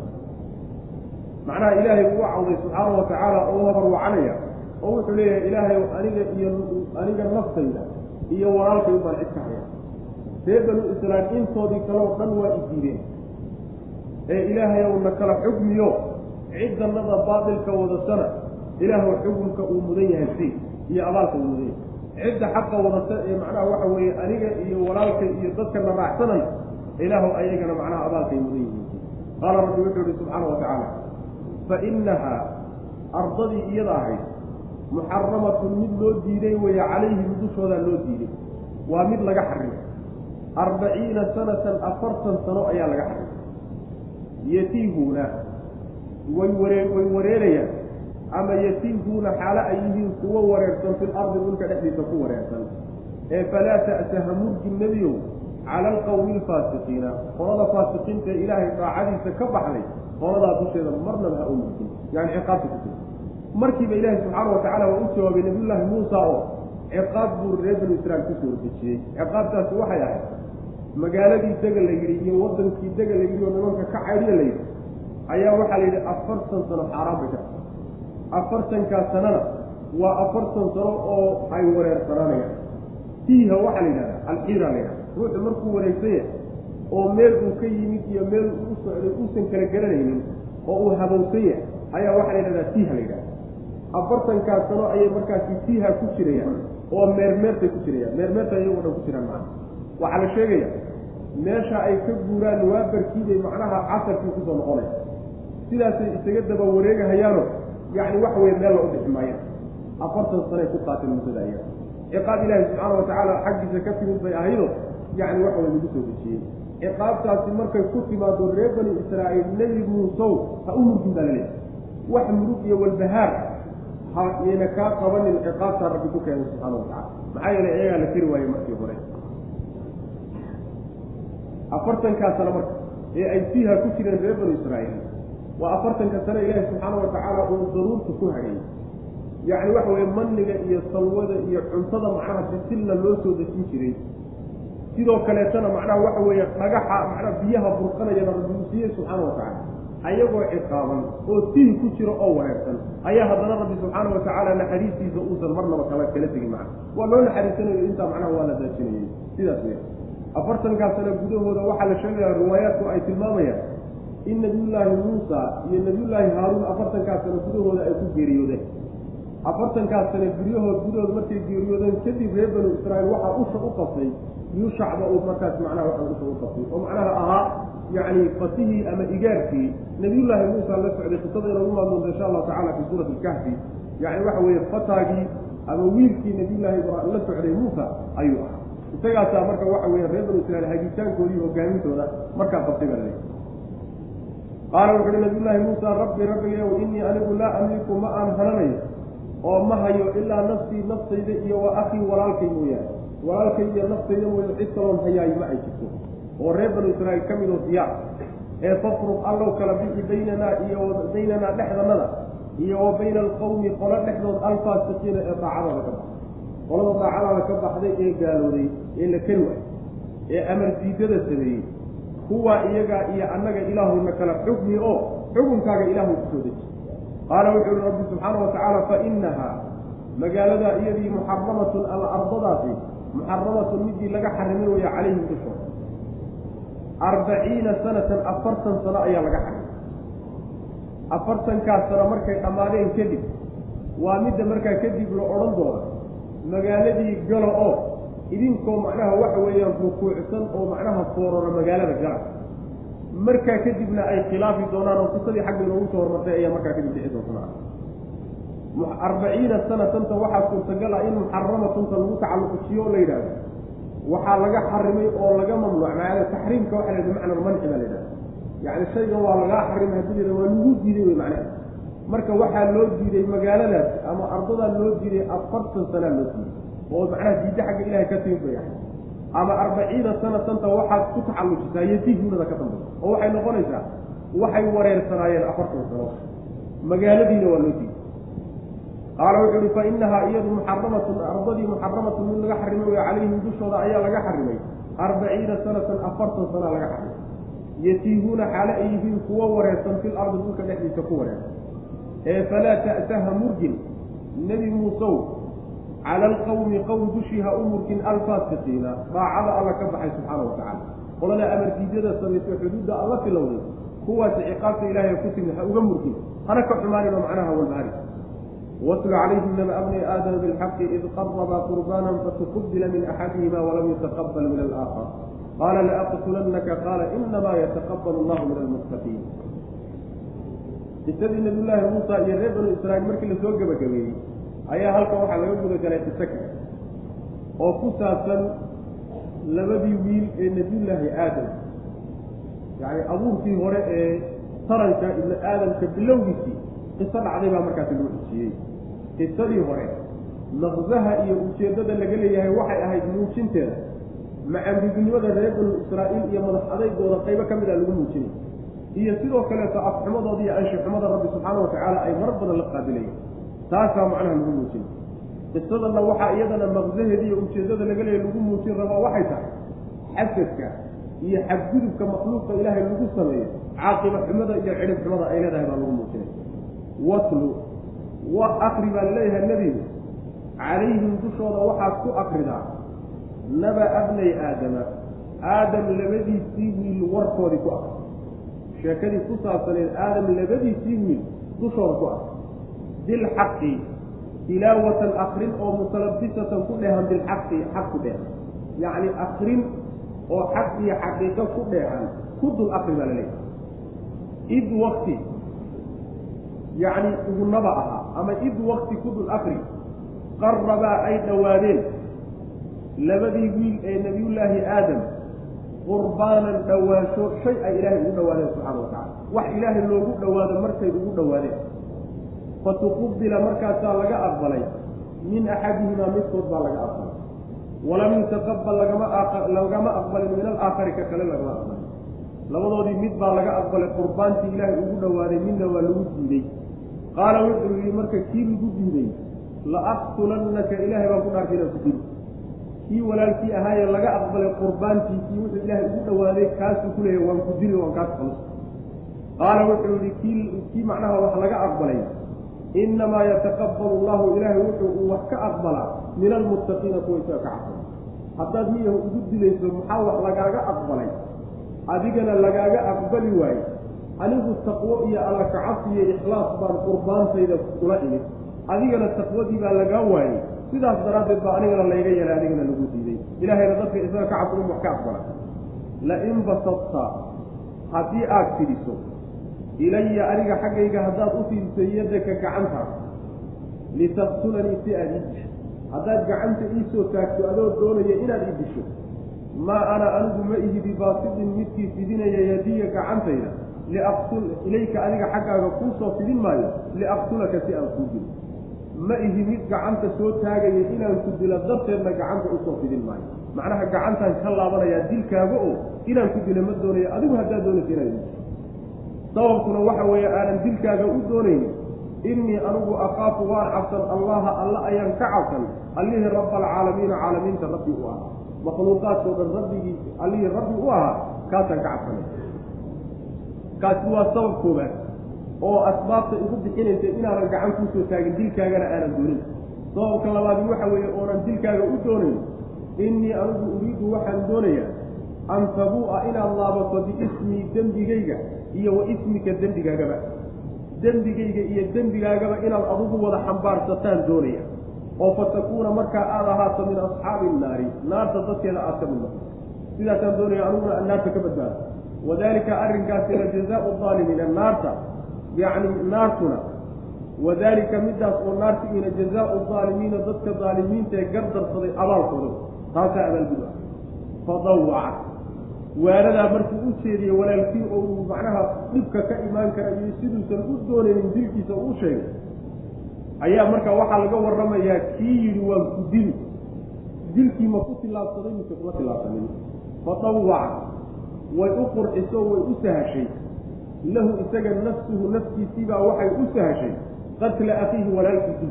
macnaha ilaahay uu cawday subxaana wa tacaala oo habarwacanaya oo wuxuu leeyahay ilaahay aniga iyo aniga naftayda iyo walaalkay ubaan cid ka haya reer banu israa'iil intoodii kaleo dhan waa idiideen ee ilaahay na kala xugmiyo. Ciddannada baatilka wadasana ilaahw xukunka uu mudan yahay si iyo abaalka uu mudan yahay. Cidda xaqa wadata ee macnaha waxa weeye aniga iyo walaalkay iyo dadka na raacsanay ilaahu ayagana macnaha abaalkay mudan yihiin. Qaala rabbi wuxuu yihi subxaana wa tacaala fa inahaa ardadii iyada ahayd muxaramatun mid loo diiday weeye calayhim dushoodaa loo diiday. Waa mid laga xarimay arbaciina sanatan afartan sano ayaa laga xarimay yatiihuuna way waree way wareerayaan ama yatiihuuna xaalo ay yihiin kuwo wareersan fil ardi dhulka dhexdiisa ku wareersan ee falaa ta'sa ha murgin nebiyow cala alqawmi alfaasiqiina. Qolada faasiqiinta ee ilaahay daacadiisa ka baxday qoladaa dusheeda marnaba ha u murgin yani ciqaabta ku jira. Markiiba ilaahay subxaana wa tacala waa u jawaabay nabiyullaahi muusa oo ciqaab buu reer banu israiil ku soo dejiyey. Ciqaabtaasi waxay ahayd magaaladii dega la yidhi iyo wadankii dega la yidhi oo nimanka ka caydhiya la yidhi ayaa waxaa la yidhi afartan sano xaaraan bay ka afartankaa sanana waa afartan sano oo ay wareersanaanayaan tiiha waxaa la yidhahdaa alxiira la yidhahda ruuxu markuu wareegsan yahay oo meel uu ka yimid iyo meel uu socday uusan kala garanaynin oo uu habowsan yahay ayaa waxaa la yidhahdaa tiiha la yidhahda afartankaa sano ayay markaasi tiiha ku jirayaan oo meermeertay ku jirayaan. Meermeerta iyagoo dhan ku jiraan macana waxaa la sheegaya meesha ay ka guuraan waa barkiibay macnaha casarkii ku soo noqonaya sidaasay isaga daba wareegahayaano yacni waxa weye meel u bixi maayaan afartan sanay ku qaateen muddada aya ciqaab ilaahi subxaana wa tacaala xaggiisa ka timid bay ahaydo yacni waxa weye lagu soo dejiyey ciqaabtaasi markay ku timaado reer bani israa'iil nebi muusow ha u murgin baa la leeyahay wax murug iyo walbahaar ha yayna kaa qabanin ciqaabtaa rabbi ku keenay subxaana wa tacala maxaa yeelay iyagaa la keri waayey markii hore afartankaa sano marka ee ay fiiha ku jireen reer banu israa'iil waa afartanka sano ilaahi subxaana wa tacaala uu daruurta ku hadhayay yacni waxa weye manniga iyo salwada iyo cuntada macnaha bisilna loo soo dejin jiray. Sidoo kaleetana macnaha waxa weeye dhagaxa macnaha biyaha burqanayana rabbi siiyey subxaana wa tacaala ayagoo ciqaaban oo tihi ku jiro oo wareersan ayaa haddana rabbi subxaana wa tacaala naxariistiisa uusan marnaba kala kala tegin macna waa loo naxariisanayo intaa macnaha waa la daajinayay. Sidaas weya afartankaa sano gudahooda waxaa la sheegaya riwaayaadku ay tilmaamayaan in nabiyullaahi muusa iyo nabiyullaahi haaruun afartankaa sano gudahooda ay ku geeriyoodeen. Afartankaas sano guryahood gudahood markay geeriyoodeen kadib reer banu israa'iil waxaa usha u qabtay yushacba uu markaas macnaha waxa usha u qabtay oo macnaha ahaa yacni fatihii ama igaarkii nabiyullaahi muusa la socday qisada inoogu maamuunta insha allahu tacala fi suurati alkahfi. Yacni waxa weeye fataagii ama wiilkii nabiyullaahi ibraahim la socday muusa ayuu ahaa. Isagaasaa marka waxa weeye reer banu israiil hagitaankoodii hogaamintooda markaa qabtay baa laleeyahy qaala wuxu uhi nabiyullaahi muusa rabbi rabbigayow innii anigu laa amliku ma aan hananayo oo ma hayo ilaa nafsii naftayda iyo wa akhii walaalkay mooyaane walaalkay iyo naftayda mooya cid kaloon hayaayo ma ay jirto oo reer banu israiil ka midoo diyaar ee fafruq allow kala bixi baynanaa iyo baynanaa dhexdanada iyo wa bayna alqawmi qolo dhexdood alfaasiqiina ee daacadooda ka baxday qolada daacadaada ka baxday ee gaalooday ee la kari waay ee amar diidada sameeyey kuwaa iyagaa iyo annaga ilaahuna kala xukmi oo xukunkaaga ilaahu ku soo deji. Qaala wuxuu yihi rabbi subxaana wa tacaala fa inahaa magaaladaa iyadii muxaramatun ama ardadaasi muxaramatun midii laga xarimay weya calayhim dushooda arbaciina sanatan afartan sano ayaa laga xarimay. Afartankaas sano markay dhammaadeen kadib waa midda markaa kadib la odhan doona magaaladii galo oo idinkoo macnaha waxa weeyaan rukuucsan oo macnaha foorora magaalada gala markaa kadibna ay khilaafi doonaan oo qisadii xagga inoogu soo hormartay ayaa markaa kadib dhici doonta arbaciina sanatanta waxaa suurtagal ah in muxaramatunta lagu tacalluqujiyo oo la yidhahdo waxaa laga xarimay oo laga mamnuuc maana taxriimka waxa la yidhahda macna manci baa la yidhahda. Yacni shaygan waa lagaa xarimay haddii la waa lagu diiday wey macnaha. Marka waxaa loo diiday magaaladaas ama ardadaa loo diiday afartan sanaa loo diiday oo macnaha diidda xagga ilahay ka ahay ama arbaciina sanatanta waxaad ku taxallujisaa yatiihunada ka dambaysa oo waxay noqonaysaa waxay wareersanaayeen afartan sano. Magaaladiina waa loo diiday. Qaala wuxuu uhi fa inahaa iyadu muxaramatun ardadii muxaramatun mid laga xarimay wey calayhim dushooda ayaa laga xarimay. Arbaciina sanatan afartan sanaa laga xarimay. Yatiihuuna xaale ay yihiin kuwo wareersan fil ardi dhulka dhexdiisa ku wareersan. Ee falaa ta'taha murgin nebi muusow cala alqawmi qowm dushii ha u murgin alfaasiqiina. Daacada alla ka baxay subxaana wa tacaala. Qolada amardiidyada samaysa xuduudda alla filowday. Kuwaasi ciqaabta ilaahay ku timid ha uga murgin hana ka xumaanino macnaha walbaari watlu calayhim naba bni aadama bilxaqi id qarabaa qurbaanan fatukubila min axadihima walam yutaqabal min alaakhar. Qaala laaqtulannaka qaala inamaa yataqabal allahu min almuttaqiin qisadii nabiyullaahi muusa iyo reer banu israa'iil markii la soo gebagabeeyey ayaa halkan waxaa laga guda galay qiso kale oo ku saabsan labadii wiil ee nebiyullaahi aadam. Yacni abuurkii hore ee taranka ibnu aadamka bilowgiisii qiso dhacday baa markaasi loo xujiyey qisadii hore naqsaha iyo ujeeddada laga leeyahay waxay ahayd muujinteeda macanbignimada reer banu israa'iil iyo madax adaygooda qaybo ka mid a lagu muujinay iyo sidoo kaleeto afxumadooda iyo anshixumada rabbi subxaana wa tacaala ay mar badan la qaabilayeen taasaa macnaha lagu muujin. Qisadanna waxaa iyadana maqsaheeda iyo ujeeddada laga leeya lagu muujin rabaa waxay tahay xasadka iyo xadgudubka makhluuqa ilaahay lagu sameeyo caaqiba xumada iyo cidhib xumada ay leedahay baa lagu muujinay. Watlu wa akri baa la leeyahay nebigu calayhim dushooda waxaad ku akridaa naba abnay aadama aadam labadiisii wiil warkoodii ku akri sheekadii ku saabsaneed aadam labadiisii wiil dushooda ku akri bilxaqi tilaawatan akrin oo mutalabisatan ku dheehan bilxaqi xaq ku dheehan yacni akrin oo xaq iyo xaqiiqo ku dheehan ku dul akri baa la leeyahay id wakti yacni ugunaba ahaa ama id wakti ku dul akri qarabaa ay dhowaadeen labadii wiil ee nebiyullaahi aadam qurbaanan dhowaansho shay ay ilaahay ugu dhowaadeen subxaana wa tacala wax ilaahay loogu dhowaado markay ugu dhowaadeen fatuqubila markaasaa laga aqbalay min axadihimaa midkood baa laga aqbalay. Walam yutaqabal lagama aqbalin min alaakhari ka kale lagama aqbalin. Labadoodii mid baa laga aqbalay qurbaantii ilaahay ugu dhowaaday midna waa lagu diiday qaala wuxuu yihi marka kii lagu diiday la aqtulannaka ilaahay baan ku dhaartay inaan ku dili kii walaalkii ahaayee laga aqbalay qurbaantiisii wuxuu ilaahay ugu dhowaaday kaasuu ku leeyahy waan ku dili waan kaas qalus qaala wuxuu yihi kii kii macnaha wax laga aqbalay inamaa yataqabalu allahu ilaahay wuxuu uu wax ka aqbalaa min almuttaqiina kuwa isaga ka cabsada haddaad miyahu ugu dilayso maxaa wax lagaaga aqbalay adigana lagaaga aqbali waaye anigu taqwo iyo alla kacabsi iyo ikhlaas baan qurbaantayda kula imid adigana taqwadii baa lagaa waayey sidaas daraaddeed baa anigana layga yeelay adigana lagu diiday ilaahayna dadka isaga ka cabsi in wax ka aqbala lain basadta haddii aad fidiso ilaya aniga xaggayga haddaad u fidiso yadaka gacanta litaqtulanii si aad ii disho haddaad gacanta iisoo taagto adoo doonaya inaad ii disho maa ana anigu ma ihi bibaasidin midkii fidinaya yadiya gacantayda liaqtul ilayka adiga xaggaaga kuusoo fidin maayo liaqtulaka si aan kuu dilo ma ihi mid gacanta soo taagaya inaan ku dilo darteedna gacanta u soo fidin maayo macnaha gacantaan ka laabanayaa dilkaaga oo inaan ku dilo ma doonayo adigu haddaad doonaysa inaad sababkuna waxa weeye aanan dilkaaga u doonaynin innii anigu akaafu waan cabsan allaha alla ayaan ka cabsan allihii rabba alcaalamiina caalamiinta rabbi u ahaa. Makhluuqaadkao dhan rabbigii allihii rabbi u ahaa kaasaan ka cabsanay. Kaasi waa sabab koobaad oo asbaabta igu bixinaysa inaanan gacan kuusoo taagin dilkaagana aanan doonin. Sababka labaadi waxa weeye oonan dilkaaga u doonayn innii anigu uriidu waxaan doonayaa an tabuu'a inaad laabato biismii dembigayga iyo wa ismika dembigaagaba. Dembigayga iyo dembigaagaba inaad adugu wada xambaarsataan doonaya. Oo fatakuuna markaa aada ahaato min asxaabi innaari naarta dadkeeda aad ka mid noqo sidaasaan doonaya aniguna naarta ka badbaado. Wadalika arrinkaasina jazaau aalimiina naarta yacni naartuna. Wadalika midaas oo naartigiina jazaau aalimiina dadka daalimiinta ee gardarsaday abaalkooda. Taasaa abaalgud ah fadawaca waanadaa markuu u jeediyey walaalkii oo uu macnaha dhibka ka imaan kara iyo siduusan u doonaynin dilkiisa uu sheegay ayaa marka waxaa laga warramayaa kii yidhi waan ku dili? Dilkii ma ku tillaabsaday mise kuma tillaabsanin fadawaca way u qurxiso way u sahashay. Lahu isaga nafsuhu naftiisiibaa waxay u sahashay. Qatla akhiihi walaalkii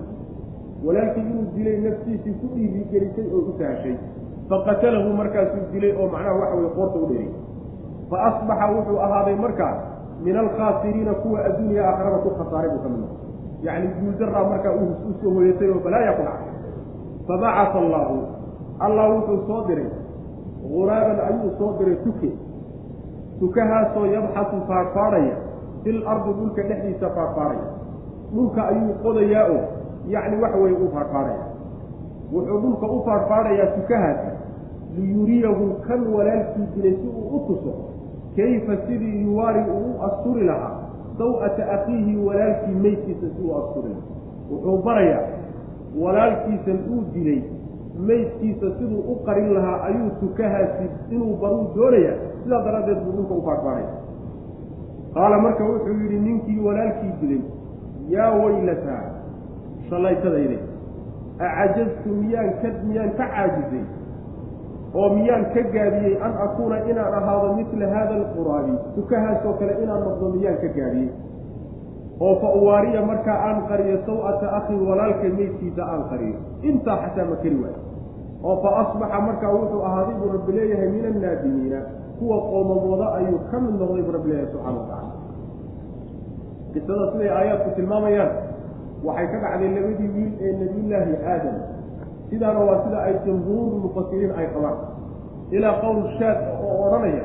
walaalkii inuu dilay naftiisii ku dhiirigelisay oo u sahashay faqatalahu markaasuu dilay oo macnaha waxa weye qoorta u dheriyay fa asbaxa wuxuu ahaaday markaa min alkhaasiriina kuwa adduuniya aakhirada ku khasaaray buu ka mid noqo yacni guuldaraa markaa u soo hoyatay oo balaaya ku dhacay. Fabacasa allaahu allah wuxuu soo diray guraaban ayuu soo diray tuke. Tukahaasoo yabxasu faarfaadhaya fil ardi dhulka dhexdiisa faarfaadhaya. Dhulka ayuu qodayaa oo yacni waxa weeye u faarfaadhaya. Wuxuu dhulka u faarfaadhayaa tukahaasi liyuriyahu kan walaalkii dilay si uu u tuso kayfa sidii yuwaari uu u asturi lahaa saw-ata akhiihi walaalkii meydkiisa si uu asturi lahaa. Wuxuu barayaa walaalkiisan uu dilay meydkiisa siduu u qarin lahaa ayuu tukahaasi inuu baruu doonayaa. Sidaa daraaddeed buu dhulka u faarfaadhaya qaala marka wuxuu yidhi ninkii walaalkii dilay yaa weylataa shallaytadayde acajaztu miyaan ka miyaan ka caajisay oo miyaan ka gaabiyey an akuuna inaan ahaado midla haada alquraabi tukahaasoo kale inaan noqdo miyaan ka gaabiyey oo fa uwaariya markaa aan qariyo saw-ata akhin walaalka meydkiisa aan qariyo. Intaa xataa ma keri waayo. oo fa asbaxa markaa wuxuu ahaaday buu rabbi leeyahay min annaadimiina kuwa qoomamooda ayuu ka mid noqday buu rabbi leeyahay subxana wa tacala qisada siday aayaadku tilmaamayaan waxay ka dhacday labadii wiil ee nebiyullaahi aadam sidaana waa sida ay jumhuuru mufasiriin ay qabaan. Ilaa qowl shaad oo odhanaya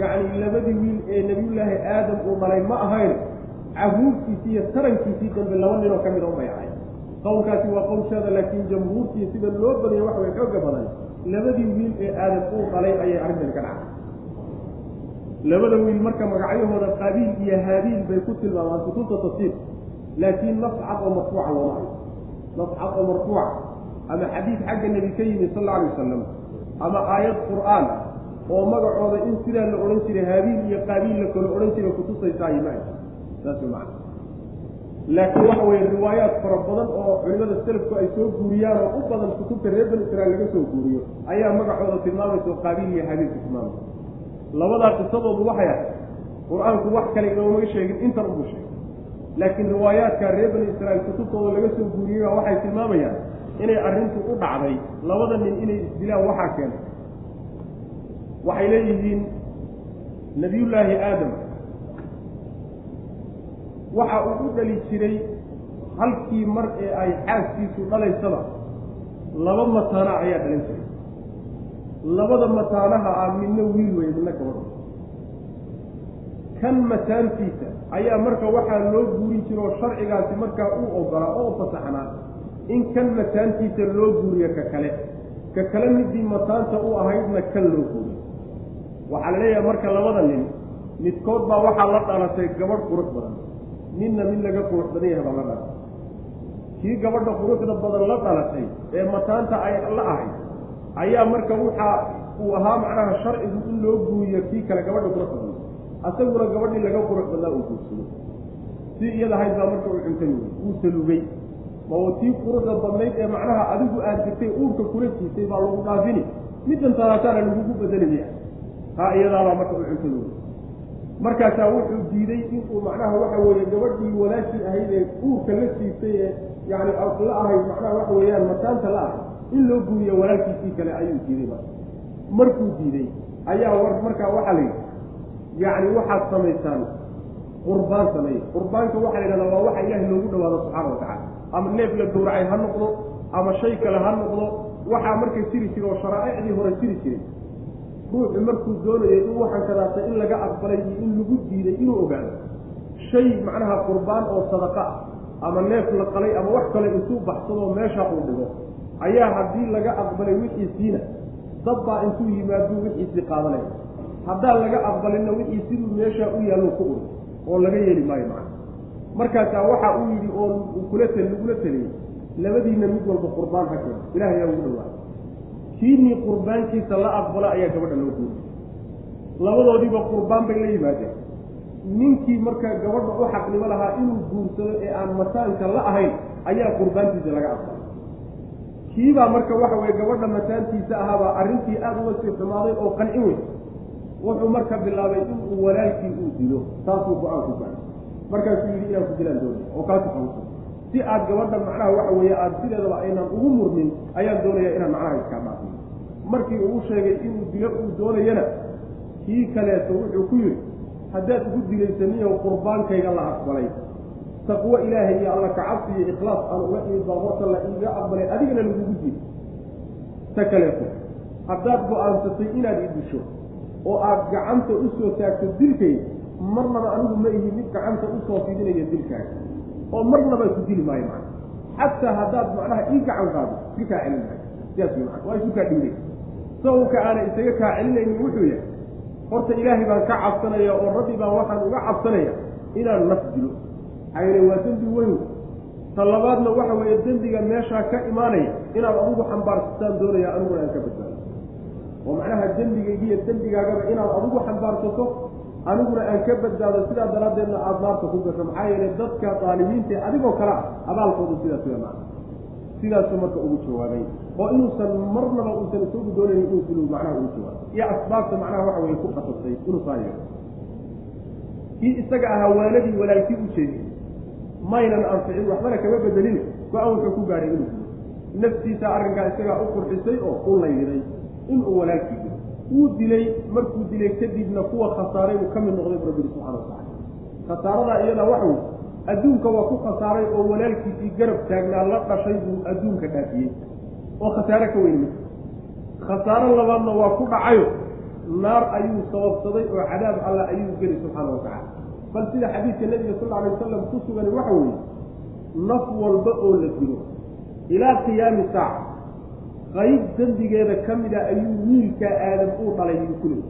yacni labadii wiil ee nebiyullaahi aadam uu dhalay ma ahayn caruurtiisii iyo tarankiisii dambe laba ninoo ka mida u dayacay qowlkaasi waa qowl shaada laakiin jamhuurtii sida loo badaya waxa way xooga badan labadii wiil ee aadam uu dhalay ayay arrintani ka dhacay labada wiil marka magacyahooda qaabiil iyo haabiil bay ku tilmaamaan kutubta tafsiir laakiin nas cad oo marfuuca looma hayo nas cad oo marfuuca ama xadiid xagga nebi ka yimid sal alla alay wasalam ama aayad qur'aan oo magacooda in sidaa la odhan jiray haabiil iyo qaabiil la kala odhan jiray kutusaysaay ma saas macana laakiin waxa weeye riwaayaad fara badan oo culimada selafku ay soo guuriyaan oo u badan kutubta reer bani israiil laga soo guuriyo ayaa magacooda tilmaamaysa oo qaabiil iyo haabiilka tilmaamaysa labadaa qisadoodu waxay ahayd qur'aanku wax kale inooma sheegin intan ubu sheegay. Laakiin riwaayaadka reer bani israiil kutubtooda laga soo guuriyeyba waxay tilmaamayaan inay arrintu u dhacday labada nin inay isdilaan waxaa keenay. Waxay leeyihiin nabiyullaahi aadam waxa uu u dhali jiray halkii mar ee ay xaaskiisu dhalaysaba laba mataana ayaa dhalin jiray. Labada mataanaha ah midna wiil weeye midna gabadh. Kan mataantiisa ayaa marka waxaa loo guurin jira oo sharcigaasi markaa uu ogolaa oo fasaxnaa in kan mataantiisa loo guuriyo ka kale. Ka kale midii mataanta u ahaydna kan loo guuriyo. Waxaa la leeyahay marka labada nin midkood baa waxaa la dhalatay gabadh qurux badan. Midna mid laga qurux badan yahay baa la dhalatay. Kii gabadha quruxda badan la dhalatay ee mataanta ay la ahayd ayaa marka waxaa uu ahaa macnaha sharcigu in loo guuriyo kii kale gabadha qurux badan. Asaguna gabadhii laga qurux badnaa uu guursado si iyada ahayd baa marka uu cuntay wuu salugay ma tii quruxda badnayd ee macnaha adigu aad jirtay uurka kula jiisay baa lagu dhaafini. Middan talaataana lagugu bedelinaya taa iyadaabaa marka cuntay wey markaasaa wuxuu diiday inuu macnaha waxa weeye gabadhii walaashii ahayd ee uurka la siisay ee yani la ahayd macnaha waxa weeyaan mataanta la ahayd in loo guuriyo walaalkiisii kale ayuu diiday marka markuu diiday ayaa war markaa waxaa la yidhi yacni waxaad samaysaan qurbaan sameeya qurbaanka waxaa la yidhahdaa waa waxa ilaahay loogu dhawaado subxaana watacala ama neef la gowracay ha noqdo ama shay kale ha noqdo waxaa markay jiri jira oo sharaa'icdii hore jiri jiray ruuxu markuu doonayo in waxaan kadaata in laga aqbalay iyo in lagu diiday inuu ogaado shay macnaha qurbaan oo sadaqa ah ama neef la qalay ama wax kale intuu baxsadoo meesha uu dhigo. Ayaa haddii laga aqbalay wixiisiina dad baa intuu yimaaduu wixiisii qaadanaya. Haddaan laga aqbalinna wixii siduu meeshaa u yaallo ku uri oo laga yeeli maayo macna markaasaa waxa uu yidhi oo kula lagula taliyey labadiina mid walba qurbaan ha keeno. Ilahay ayaa ugu dhawaada kiinii qurbaankiisa la aqbala ayaa gabadha loo guuriyay labadoodiiba qurbaan bay la yimaadeen. Ninkii marka gabadha u xaqnimo lahaa inuu guursado ee aan mataanka la ahayn ayaa qurbaantiisa laga aqbalay. Kiibaa marka waxa weye gabadha mataantiisa ahaabaa arrintii aada uga sii xumaaday oo qancin weyn. Wuxuu marka bilaabay inuu walaalkii uu dilo taasuu go'aan ku gaaray markaasuu yidhi inaan ku dilaan doonaya oo kaasi xanuusan si aad gabadha macnaha waxa weeye aada sideedaba aynaan ugu murmin ayaan doonaya inaan macnaha iskaa dhaafiyo markii uu sheegay inuu dilo uu doonayana kii kaleeto wuxuu ku yidhi haddaad ugu dilaysaniyo qurbaankayga la aqbalay. Taqwo ilaahay iyo alla kacabsi iyo ikhlaas aan baa horta la iiga aqbalay adigana lagugu dilo ta kaleeto haddaad go'aansatay inaad i disho oo aad gacanta u soo taagto dilkayga marnaba anigu ma ihi mid gacanta u soo fidinaya dilkaaga oo marnaba ku dili maayo macna. Xataa haddaad macnaha ii gacan qaado iska kaa celin maayo. Sidaas waa isu kaa dhiiray sababka aana isaga kaa celinaynin wuxuu yahay horta ilaahay baan ka cabsanaya oo rabbi baan waxaan uga cabsanaya inaan naf dilo. Maxaa waa dembi weyn. Ta labaadna waxa weeye dembiga meeshaa ka imaanaya inaad adigu xambaarsataan doonaya aniguna aan ka badbaado. Oo macnaha dembigaygiiyo dembigaagaba inaad adigu xambaarsato aniguna aan ka badbaado sidaa daraaddeedna aada naarta ku gasho maxaa yeelay dadka daalimiinta adigoo kale ah abaalkoodu sidaas wey macna sidaasuu marka ugu jawaabay oo inuusan marnaba uusan isugu doonayn inuu dilo macnaha ugu jawaabay. Iyo asbaabta macnaha waxa weye ku qasabtay inuu saa yeelo kii isaga ahaa waanadii walaalkii u jeediyey maynan anficin waxbana kama bedelin go'aan wuxuu ku gaadhay inuu naftiisa arrinkaa isagaa u qurxisay oo u layliday inuu walaalkii wuu dilay markuu dilay kadibna kuwa khasaaray uu ka mid noqday bu rabbi subxana watacala khasaaradaa iyadaa waxa wey adduunka waa ku khasaaray oo walaalkiisii garab taagnaa la dhashay buu adduunka dhaafiyey. Oo khasaare ka weyn khasaaro labaadna waa ku dhacayo naar ayuu sababsaday oo cadaab alla ayuu geli subxaana wa tacala bal sida xadiidka nebiga sal alla alay wasalam ku sugani waxa weeye naf walba oo la dilo. Ilaa qiyaami saaca qayb dembigeeda ka mid a ayuu wiilkaa aadam uu dhalay leeyay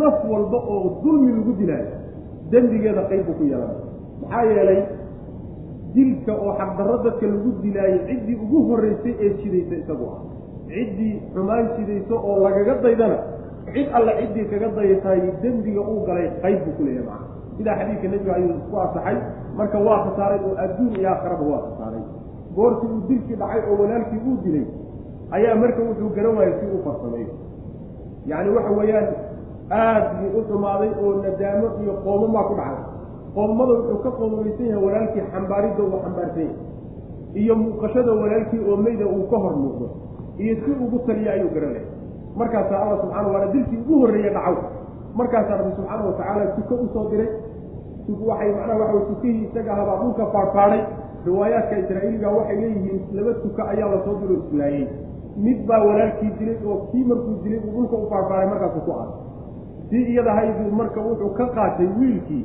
naf walba oo dulmi lagu dilaayo dembigeeda qayb buu ku yeelanay maxaa yeelay dilka oo xaqdarro dadka lagu dilaayo ciddii ugu horraysay ee jidaysa isagu ah. Ciddii xumaan jidayso oo lagaga daydana cid alle ciddii kaga dayataay dembiga uu galay qayb buu ku leeyahay macana sidaa xadiidka nebiga ayuu ku asaxay marka waa khasaaray oo adduun iyo aakhiraba waa khasaaray goortii uu dilkii dhacay oo walaalkii uu dilay ayaa marka wuxuu garan waayay si uu farsameeyo yacni waxa weeyaan aad buu u xumaaday oo nadaamo iyo qoomamaa ku dhacday. Qoomada wuxuu ka qoomamaysan yahay walaalkii xambaaridda uu xambaarsan yahay iyo muuqashada walaalkii oo meyda uu ka hor muuqdo iyo si ugu taliya ayuu garanaya markaasaa alla subxana waala dilkii ugu horreeye dhacaw. Markaasaa rabbi subxaana watacaala tuko u soo diray waxay macnaha waxa way tukihii isaga ahabaa dhulka faadhfaadhay riwaayaadka israa'iiliga waxay leeyihiin laba tuka ayaa la soo diro islaayey mid baa walaalkii dilay oo kii markuu dilay uu dhulka u faarfaaray markaasuu ku aasay sii iyadahayduu marka wuxuu ka qaatay wiilkii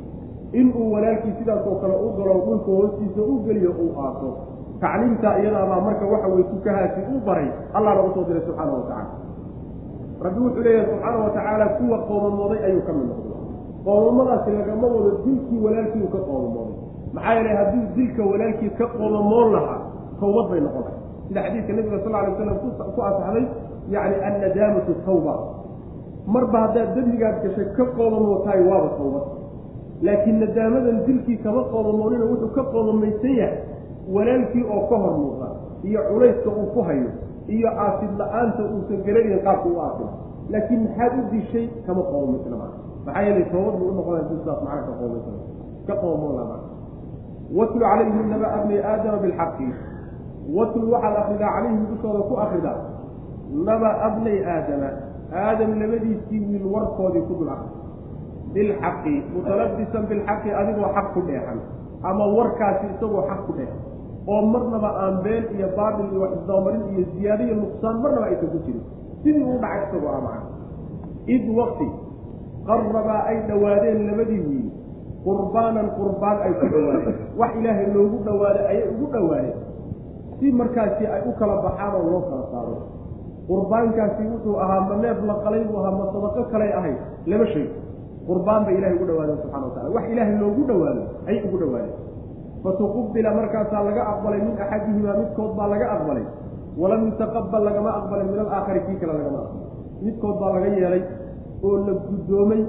inuu walaalkii sidaas oo kale u galo dhulka hoostiisa u geliyo uu aaso. Tacliimtaa iyadaabaa marka waxa weye tukahaasi u baray allahna u soo diray subxaana wa tacala rabbi wuxuu leeyahay subxaana wa tacaala kuwa qoomamooday ayuu ka mid noqday. Qoomamadaasi lagama wado dilkii walaalkii uu ka qoomamooday maxaa yeelay hadduu dilka walaalkii ka qoomamoon lahaa tawbad bay noqon sida xadiidka nabiga sal alay waslam ku asaxday yacni annadaamatu tawba. Marba haddaad dembigaad gashay ka qoomamootahay waaba tawbad laakiin nadaamadan dilkii kama qoomamoonina wuxuu ka qoomamaysan yahay. Walaalkii oo ka hor muuqda iyo culayska uu ku hayo iyo aasid la'aanta uusan garanayn qaabka u aasid laakiin maxaad u dishay kama qoomaysna maa maxaa yeelay tawbad buu unoqonaya si sidaas macna ka qoomaysan ka qoomamoona maa watlu calayhim naba abni aadama bilxaqi watlu waxaad akridaa calayhim dushooda ku akridaa naba abnay aadama. Aadam labadiisii wiil warkoodii ku dul akri bilxaqi mutalabisan bilxaqi adigoo xaq ku dheexan ama warkaasi isagoo xaq ku dheexan oo marnaba aan been iyo baatil iyo wax isdabamarin iyo ziyaado iyo nuqsaan marnaba aysan ku jirin. Sidii uu dhacay isagoo a macan id waqti qarabaa ay dhowaadeen labadii wiil. Qurbaanan qurbaan ay ku dhowaadeen. Wax ilaahay loogu dhowaaday ayay ugu dhowaadeen si markaasi ay u kala baxaan oo loo kala saaro. Qurbaankaasi wuxuu ahaa ma neef la qalay buu ahaa ma sadaqo kalay ahayd. Laba shay qurbaan bay ilahay ugu dhawaadeen subxana wa tacala wax ilaahay loogu dhawaado ayay ugu dhawaadeen. Fatuqubila markaasaa laga aqbalay min axadihimaa midkood baa laga aqbalay. Walam yutaqabal lagama aqbalay min alaakhari kii kale lagama aqbalay. Midkood baa laga yeelay oo la guddoomay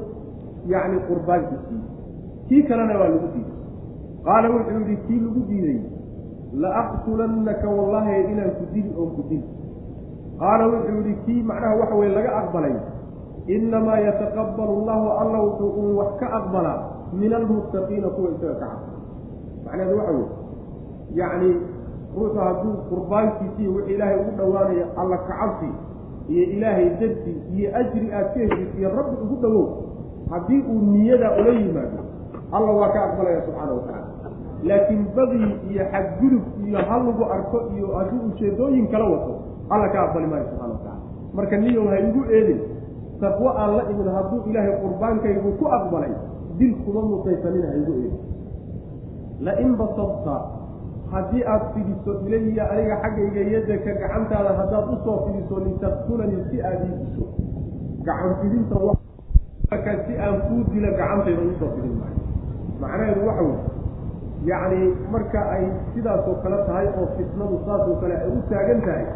yacni qurbaankiisii. Kii kalena waa lagu diiday. Qaala wuxuu yidhi kii lagu diiday la aqtulannaka wallahi inaan ku dili oon ku dili qaala wuxuu yidhi kii macnaha waxa weye laga aqbalay? Innamaa yataqabbalu allahu alla wuxuu uu wax ka aqbalaa min almuttaqiina kuwa isaga ka cabsa macnaheedu waxa weye yacni ruuxu hadduu qurbaankiisii wixii ilaahay ugu dhowaanaya alla kacabsi iyo ilaahay darsi iyo ajri aad ka heshid iyo rabbi ugu dhowow haddii uu niyada ula yimaado alla waa ka aqbalaya subxaana wa tacaala laakiin badii iyo xadgudub iyo hal lagu arko iyo haddii ujeedooyin kala wato alla ka aqbali maayo subxana wa tacala marka niyow ha igu eedin taqwo aan la imin hadduu ilaahay qurbaankaygu ku aqbalay dil kuma mutaysanina ha igu eedin. Lain basabta haddii aad fidiso ilaya aniga xaggayga yadaka gacantaada haddaad u soo fidiso litaqtulanii si aad ii disho gacan fidinta si aan kuu dilo gacantayda u soo fidin maayo. Macnaheedu waxa wey yacni marka ay sidaasoo kale tahay oo fitnadu saasoo kale ay u taagan tahay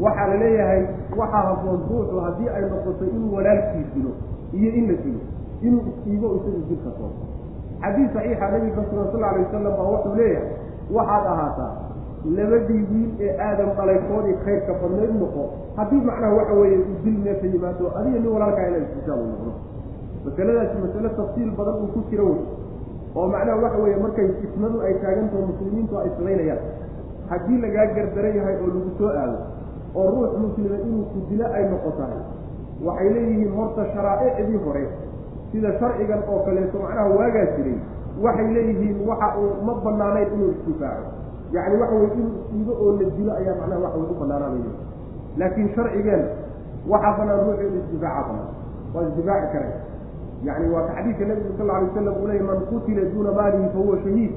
waxaa la leeyahay waxaa habboon ruuxu haddii ay noqoto inuu walaalkii dilo iyo in la dilo inuu isiibo isagu dilka soo xadiis saxiixa nabiga sal alay wasalam baa wuxuu leeyahay waxaad ahaataa labadii wiil ee aadam dhalaykoodii khayrka badnayd noqo haddii macnaha waxa weeye uu dil meesha yimaado adiga nin walaalkaa inay istisaabu noqdo. Masaladaasi masale tafsiil badan uu ku jiro wey oo macnaha waxa weeye markay fitnadu ay taagantaho muslimiintu ay islaynayaan haddii lagaa gardaran yahay oo lagu soo aado oo ruux muslima inuu ku dilo ay noqotahay waxay leeyihiin horta sharaa'icdii hore sida sharcigan oo kaleeto macnaha waagaa jiray waxay leeyihiin waxa uu ma banaanayn inuu isdifaaco yacni waxa weye inuu isiibo oo la dilo ayaa macnaha waxa weye u banaanaanaya laakiin sharcigeen waxaa banaan ruuxu inu isdifaaca banaan waa isdifaaci karay yacni waa ka xadiidka nabigu sal alay waslam uu leeyay man qutila duuna maalihi fa huwa shahiid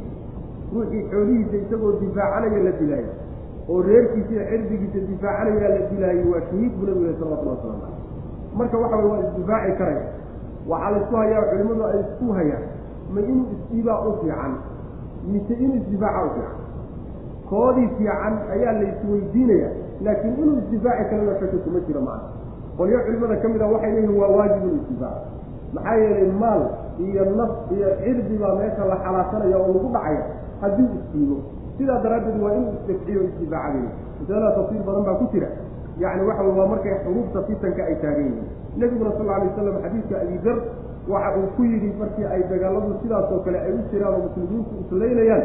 ruuxii xoolihiisa isagoo difaacanaya la dilaayo oo reerkiisa iyo cirdigiisa difaacanayaa la dilaayey waa shahiid buu nabigu leh salawatullah waslamu caleyh marka waxa weye waa isdifaaci karay waxaa laysku hayaa culimmadu ay isku hayaan ma inuu isdiibaa u fiican mise inuu isdifaaca u fiican koodii fiican ayaa la isweydiinaya laakiin inuu isdifaaci kalena shaki kuma jiro macana qolyo culimada ka mid a waxay leeyihiin waa waajib inuu maxaa yeelay maal iyo naf iyo cirdi baa meesha la xalaasanaya oo lagu dhacaya haddii isdiibo sidaa daraaddeed waa inuu isdafciyo isdifaacadayo masalada tafsiir badan baa ku jira. Yacni waxa waa markay xuruufta fitanka ay taagan yihiin. Nebiguna sal lla alay waslam xadiidka abidar waxa uu ku yidhi markii ay dagaaladu sidaasoo kale ay u jiraan oo muslimiintu islaynayaan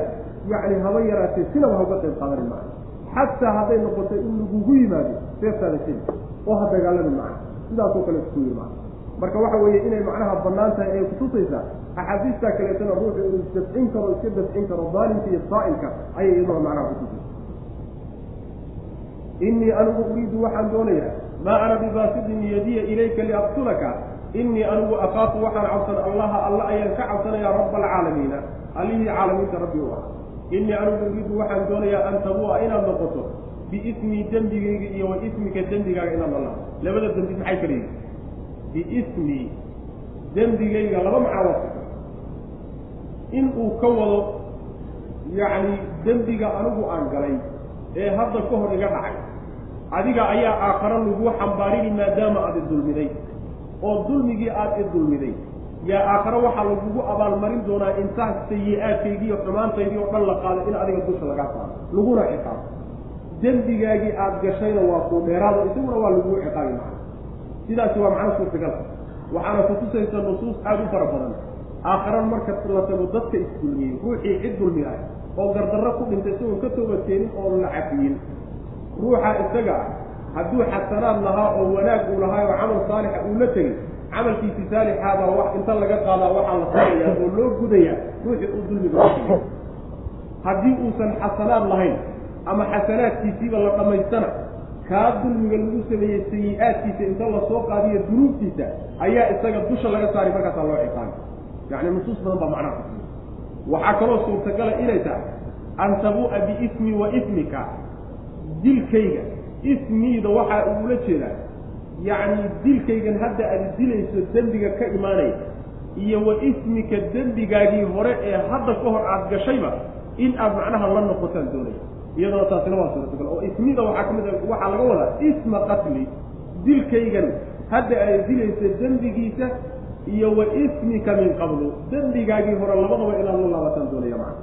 yacni haba yaraatee sinaba hauga qayb qaadani maayo xataa hadday noqoto in lagugu yimaado seeftaada shili oo ha dagaalami maayo sidaasoo kale isku yiri maayo marka waxa weeye inay macnaha bannaan tahay ayay kutusaysaa axaadiistaa kaleetana ruuxu inuu isdafcin karo iska dafcin karo daalimka iyo saa'ilka ayay iyaduna macnaha kutusaysa inii anigu uriidu waxaan doonayaa maa ana bibaasitin yadiya ilayka liaqtulaka inii anigu akaafu waxaan cabsan allaha alla ayaan ka cabsanayaa rabba alcaalamiina allihii caalamiinta rabbi u ah inii anigu uriidu waxaan doonayaa an tabu'a inaad noqoto biismii dembigayga iyo wa ismika dembigaaga inaad nala labada dembi maxay kala yihiin biismii dembigayga laba macno in uu ka wado yacni dembiga anigu aan galay ee hadda ka hor iga dhacay. Adiga ayaa aakharo laguu xambaarini maadaama aad idulmiday oo dulmigii aad idulmiday yaa aakharo waxaa lagugu abaalmarin doonaa intaas sayi-aadkaygii iyo xumaantaydii oo dhan la qaado in adiga dusha lagaa saaro. Laguna ciqaabo dembigaagii aad gashayna waa kuu dheeraado isaguna waa laguu ciqaabi macna sidaasi waa macno suurtagal waxaana kutusaysa nusuus aada u fara badan. Aakharo marka la tago dadka isdulmiyey ruuxii cid dulmiyahay oo gardarro ku dhintay isagoon ka toobadkeenin oon la cafiyin. Ruuxa isaga ah hadduu xasanaad lahaa oo wanaag uu lahaa oo camal saalixa uu la tegay camalkiisi saalixaabaa wax inta laga qaadaa waxaa la saarayaa oo loo gudayaa ruuxii uu dulmiga haddii uusan xasanaad lahayn ama xasanaadkiisiiba la dhammaystana kaa dulmiga lagu sameeyey sayi-aadkiisa inta la soo qaadiyo dunuubtiisa ayaa isaga dusha laga saari markaasaa loo ciqaabay. Yacni nusuus badan baa macnaha waxaa kaloo suurtagala inay tahay an tabu'a biismi wa ismika. Dilkayga ismiida waxaa ugula jeedaa. Yacni dilkaygan hadda aad dilayso dembiga ka imaanaya iyo wa ismika dembigaagii hore ee hadda ka hor aada gashayba in aad macnaha la noqotaan doonaya iyadoo taasina waa suurtagal oo ismida waxaa ka mid a waxaa laga wadaa isma qatli dilkaygan hadda aad dilayso dembigiisa iyo wa ismika min qablu. Dembigaagii hore labadaba inaad la laabataan doonaya macna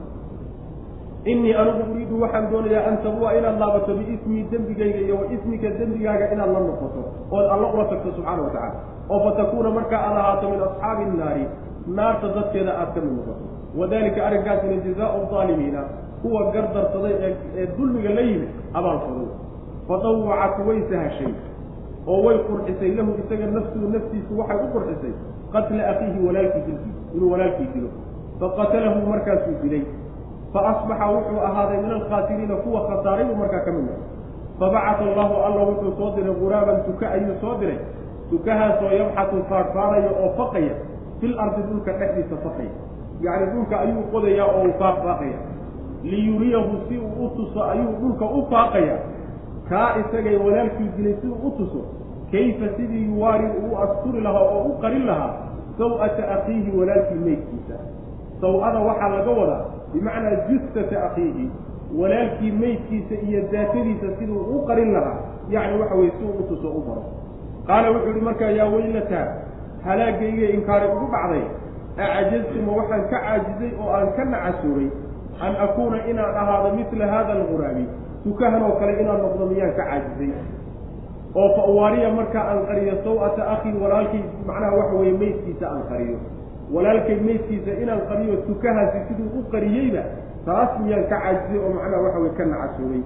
inii anigu uriidu waxaan doonayaa an tabua inaad laabato biismii dembigayga iyo wa ismika dembigaaga inaad la noqoto ood alla ula tagto subxaana wa tacala oo fatakuuna markaa aad ahaato min asxaabi innaari naarta dadkeeda aad ka mid noqoto wadalika arrinkaasina jazaau aalimiina kuwa gardarsaday ee dulmiga la yimid abaalkooda fadawacat way sahashay oo way qurxisay lahu isaga nafsuhu naftiisu waxay u qurxisay qatla akiihi walaalkii dilkiisa inuu walaalkii dilo faqatalahu markaasuu dilay. Faasbaxa wuxuu ahaaday min alkhaasiriina kuwa khasaaray buu markaa ka mid noqday fabacata allahu alla wuxuu soo diray guraaban tuka ayuu soo diray. Tukahaasoo yabxatu faarfaaraya oo faqaya fil ardi dhulka dhexdiisa faqaya. Yacni dhulka ayuu qodayaa oo uu faaqfaaqaya liyuriyahu si uu u tuso ayuu dhulka u faaqaya. Kaa isagay walaalkii dilay si uu u tuso kayfa sidii yuwaari uu asturi lahaa oo u qarin lahaa? Saw-ata akiihi walaalkii meydkiisa. Saw-ada waxaa laga wadaa bimacnaa justata akiihi walaalkii meydkiisa iyo daatadiisa siduu u qarin lahaa. Yacni waxa weye si uu utuso u baro. Qaala wuxuu yihi markaa yaa weylataa halaagayga inkaari ugu dhacday acajaztuma waxaan ka caajizay oo aan ka nacasuuray an akuuna inaan ahaado mila hada alguraabi tukahan oo kale inaan noqdo miyaan ka caajizay oo fa uwaariya markaa aan qariyo saw-ata akhii walaalkay macnaha waxa weeye meydkiisa aan qariyo walaalkay meydkiisa inaan qariyo tukahaasi siduu u qariyeyba taas miyaan ka caajizay oo macnaha waxa weye ka nacasuuray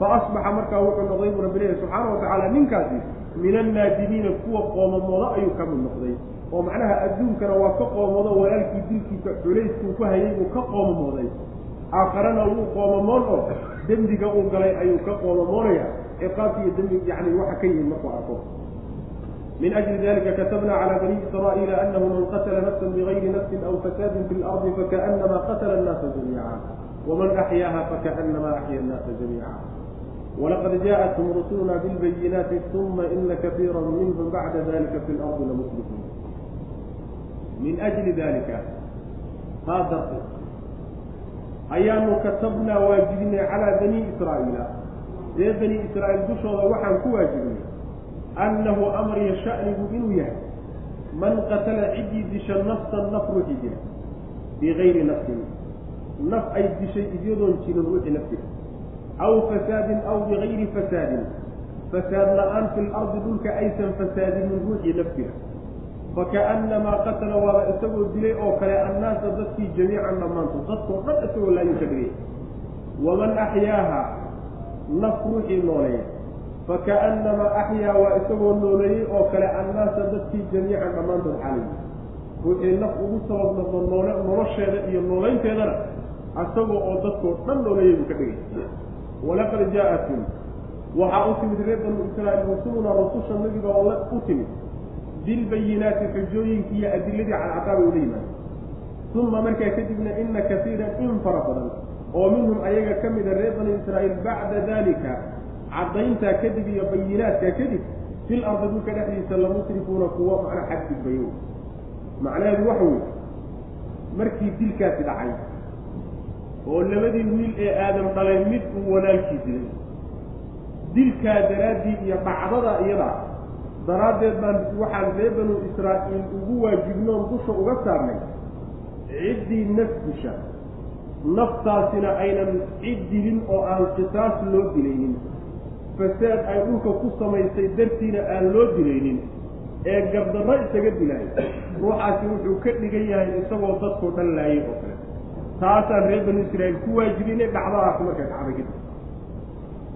fa asbaxa markaa wuxuu noqday buu rabbi leeyahy subxaana watacaala ninkaasi min annaadimiina kuwa qoomamoodo ayuu ka mid noqday oo macnaha adduunkana waa ka qoomoodo walaalkii dilkiisa culayskuu ku hayay buu ka qoomamooday aakharana wuu qoomamoon oo dembiga uu galay ayuu ka qoomamoonaya ciqaabki iyo dembi yani waxa ka yimid markuu arko. Min ajli dalika katabna cala bani israa'iila anahu man qatla nafsa bigayri nafsin aw fasaadin fi lardi fakaanama qatla annaasa jamiica waman axyaaha fakaanama axya annaasa jamiica walaqad jaaءathum rusuluna bilbayinaati uma ina kaiira minhum bacda dalika fi lardi lamuslimuun min ajli dalika taa darteed ayaanu katabnaa waajibinay calaa bani israa'iila. Reer bani israa'iil dushooda waxaan ku waajibinay annahu amriya sha'nigu inuu yahay man qatala ciddii disha nafsan naf ruuxii dila bigayri nafsin. Naf ay dishay iyadoon jirin ruuxii naftiga aw fasaadin aw bigayri fasaadin. Fasaad la'aan fi lardi dhulka aysan fasaadinin ruuxii naftiga fakaannamaa qatala waaba isagoo dilay oo kale annaasa dadkii jamiican dhammaantood dadkoo dhan isagoo laayu ka dhigay waman axyaaha naf ruuxii nooleeya fakaannamaa axyaa waa isagoo nooleeyey oo kale annaasa dadkii jamiican dhammaantood xalay ruuxii naf ugu sabab noqdo noole nolosheeda iyo nooleynteedana isagoo oo dadkoo dhan nooleeyey buu ka dhigay walaqad jaa-atum waxaa u timid reer banu israa'iil rasulunaa rasusha nabiga oo u timid bilbayinaati xujooyinkii iyo adiladii cadcadaabay ula yimaada uma markaa kadibna ina kasiiran in fara badan oo minhum ayaga ka mida reer bani israa'iil bacda dalika caddayntaa kadib iyo bayinaadkaa kadib fil ardi dhulka dhexdiisa lamusrifuuna kuwo macnaa xadgudbayo macnaheedu waxa weye markii dilkaasi dhacay oo labadii wiil ee aadam dhalay mid uu walaalkii dilay dilkaa daraaddii iyo dhacdada iyada daraaddeed baan waxaan reer banu israa'iil ugu waajibnoon dusha uga saarnay ciddii naf disha naftaasina aynan cid dilin oo aan qisaas loo dilaynin. Fasaad ay dhulka ku samaysay dartiina aan loo dilaynin. Ee gardarro isaga dilay ruuxaasi wuxuu ka dhigan yahay isagoo dadkoo dhan laayay oo kale. Taasaan reer banu israa'iil ku waajibinay dhacdadaas markay dhacday kadib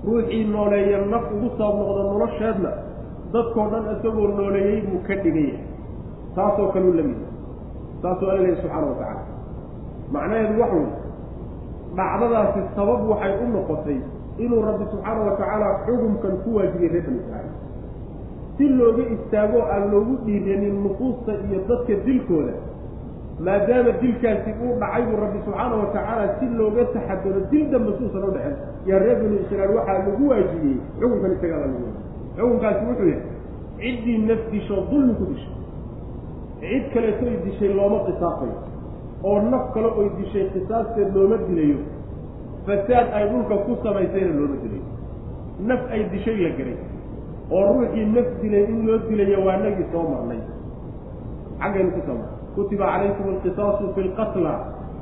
ruuxii nooleeya naf ugu sabab noqdo nolosheedna dadkoo dhan isagoo nooleeyey buu ka dhigaya taasoo kaleu la mid saasuu alla leeyahy subxaana wa tacaala. Macnaheedu wax wey dhacdadaasi sabab waxay u noqotay inuu rabbi subxaana wa tacaala xukumkan ku waajibiyey reer bani israa'iil. Si looga istaago aan loogu dhiiranin nufuusta iyo dadka dilkooda maadaama dilkaasi uu dhacay buu rabbi subxaana wa tacaala si looga taxadaro dil dambe suusan u dhexen yaa reer bani israiil waxaa lagu waajibiyey xukunkan isagaa la lagu xukunkaasi wuxuu yahay ciddii naf disho dulmi ku dishay. Cid kaleeto ay dishay looma qisaasayo oo naf kale oy dishay qisaasteed looma dilayo. Fasaad ay dhulka ku samaysayna looma dilayo. Naf ay dishay la geray oo ruuxii naf dilay in loo dilayo waa nagii soo marnay. Xaggaynu ku soo marnay. Kutiba calaykum alqisaasu fi lqatla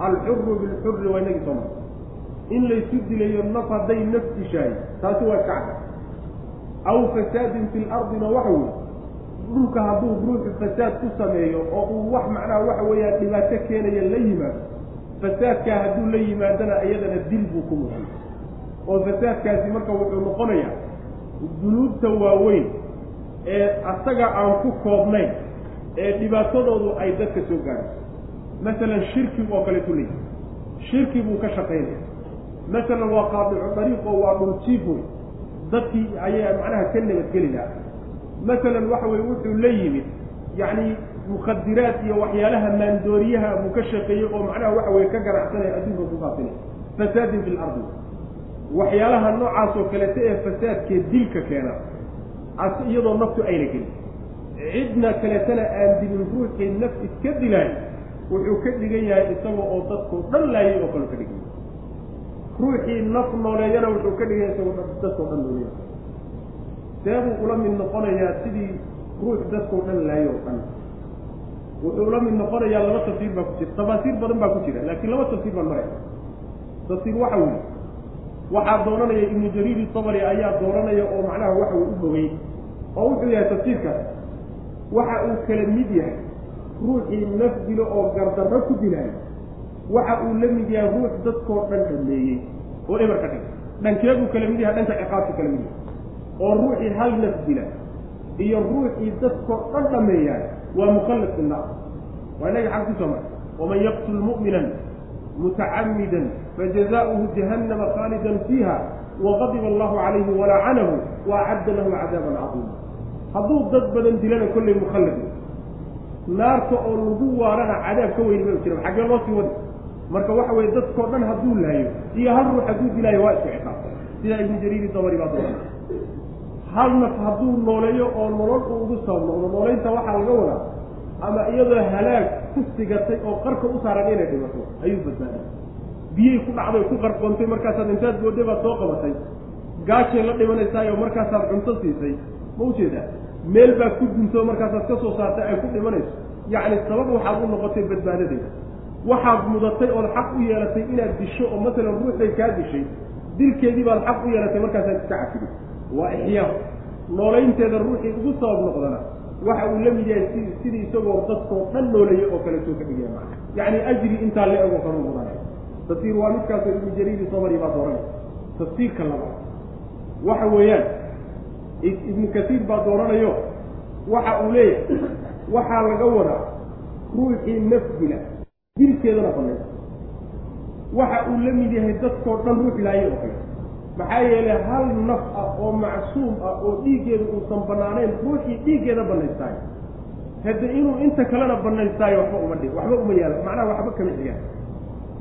alxuru bilxuri waa inagii soo marnay. In laysu dilayo naf hadday naf dishaay taasi waa kacda aw fasaadin fi lardina waxa weeye. Dhulka hadduu ruuxu fasaad ku sameeyo oo uu wax macnaha waxa weeyaan dhibaato keenaya la yimaado fasaadkaa hadduu la yimaadana iyadana dil buu ku mudan oo fasaadkaasi marka wuxuu noqonayaa dunuubta waaweyn ee asaga aan ku koobnayn ee dhibaatadoodu ay dadka soo gaarayso masalan shirkigu oo kaleetu leeyahy shirki buu ka shaqaynaya masalan waa qaadicu dariiq oo waa dhuljiif wey dadkii ayaa macnaha ka nabadgeli laha masalan waxa weye wuxuu la yimid yacni mukhadiraad iyo waxyaalaha maandooriyaha buu ka shaqeeyey oo macnaha waxa weye ka ganacsanaya adduunka ku faasinay fasaadin fi lardi waxyaalaha noocaas oo kaleeta ee fasaadkee dilka keena as iyadoo naftu ayna gelin. Cidna kaleetana aan dilin ruuxii naf iska dilaay wuxuu ka dhigan yahay isaga oo dadkao dhan laayay oo kale ka dhigan yahay ruuxii naf nooleeyana wuxuu ka dhigan yahay isagoo dadkao dhan nooleeya seebuu ula mid noqonayaa sidii ruux dadkao dhan laayay oo dhan. Wuxuu ula mid noqonayaa laba tafsiir baa ku jira. Tafaasiir badan baa ku jira laakiin laba tafsiir baan maraya tafsiir waxa weeye waxaa doonanaya ibnu jariiri sabri ayaa doonanaya oo macnaha waxa uu u bogay oo wuxuu yahay tafsiirkaas waxa uu kala mid yahay. Ruuxii naf dilo oo gardarro ku dilaayo waxa uu la mid yahay ruux dadkoo dhan dhameeyey oo eber ka dhigay. Dhankeebuu kala mid yahay dhanka ciqaabku kala mid yahay. Oo ruuxii hal naf dila iyo ruuxii dadkoo dhan dhameeyaay waa mukhallad fi naar waa inaga xag ku soo mara waman yaqtul mu'minan mutacamida fajazaؤuhu jahannama khaalidan fiiha waqadiba allahu calayhi walacanahu waacadda lahu cadaaban cadiima hadduu dad badan dilana kollay mukhallad naarta oo lagu waarana cadaab ka weyn ma jira xaggee loo sii wadi marka waxa weye dadkao dhan hadduu laayo iyo hal ruux hadduu dilaayo waa isku ciqaab sidaa ibnu jariiri dabari baa doona hal naf hadduu nooleeyo oo nolol uu ugu sabab noqdo nooleynta waxaa laga wadaa ama iyadoo halaag ku sigatay oo qarka u saaran inay dhimato ayuu badbaaday. Biyey ku dhacday ku qarqoontay markaasaad intaad goodday baad soo qabatay. Gaajay la dhimanaysaayo markaasaad cunto siisay. Ma u jeedaa meel baa ku dunto markaasaad ka soo saartay ay ku dhimanayso. Yacni sabab waxaad u noqotay badbaadadeeda waxaad mudatay ood xaq u yeelatay inaad disho oo masalan ruuxday kaa dishay dilkeedii baad xaq u yeelatay markaasaad iska cafiday waa ixyaa noolaynteeda ruuxii ugu sabab noqdana waxa uu la mid yahay si sidii isagoo dadkoo dhan nooleeyey oo kale soo ka dhigaya maa yacni ajri intaa la ego kanu mudanay. Tafsiir waa midkaasoo ibnu jariiri sabari baa dooranay tafsiirka labaad. Waxa weeyaan ibnu kasiir baa dooranayo waxa uu leeyahay. Waxaa laga wadaa ruuxii naf dila dilkeedana banaysa. Waxa uu la mid yahay dadkoo dhan ruux laaye oo kale maxaa yeelay hal naf ah oo macsuum ah oo dhiiggeeda uusan banaanayn ruuxii dhiiggeeda banaystaayo hadde inuu inta kalena banaystaayo waxba uma dhig waxba uma yaalo. Macnaha waxba kama xigaan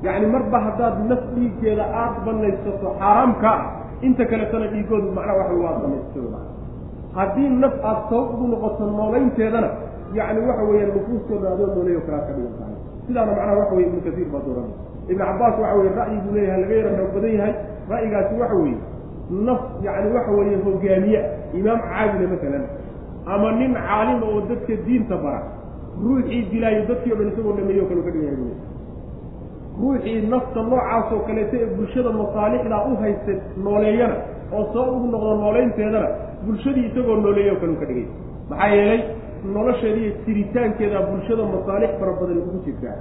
yacni marba haddaad naf dhiiggeeda aad banaysato xaaraamka ah inta kaletana dhiigoodu macnaha waxa waad banaysatay haddii naf aad sabab ugu noqoto noolaynteedana yacni waxa weeyaan nufuuskooda adoo nooleeyo kalaad ka dhigan tahay sidaana macnaha waxa weye ibnu kasiir baa dooranay ibnu cabbaas waxa weye ra'yi buu leeyahay laga yara xoog badan yahay. Ra'yigaasi waxa weeye naf yacni waxa weeye hogaamiye. Imaam caabida masalan ama nin caalima oo dadka diinta bara ruuxii dilaayo dadkii o dhan isagoo dhameeyo kale ka dhigaya bule ruuxii nafta noocaasoo kaleeta ee bulshada masaalixdaa u haysta nooleeyana oo soo ugu noqdo nooleynteedana bulshadii isagoo nooleeya kale u ka dhigay. Maxaa yeelay nolosheeda iyo jiritaankeeda bulshada masaalix fara badan ugu jirtaa.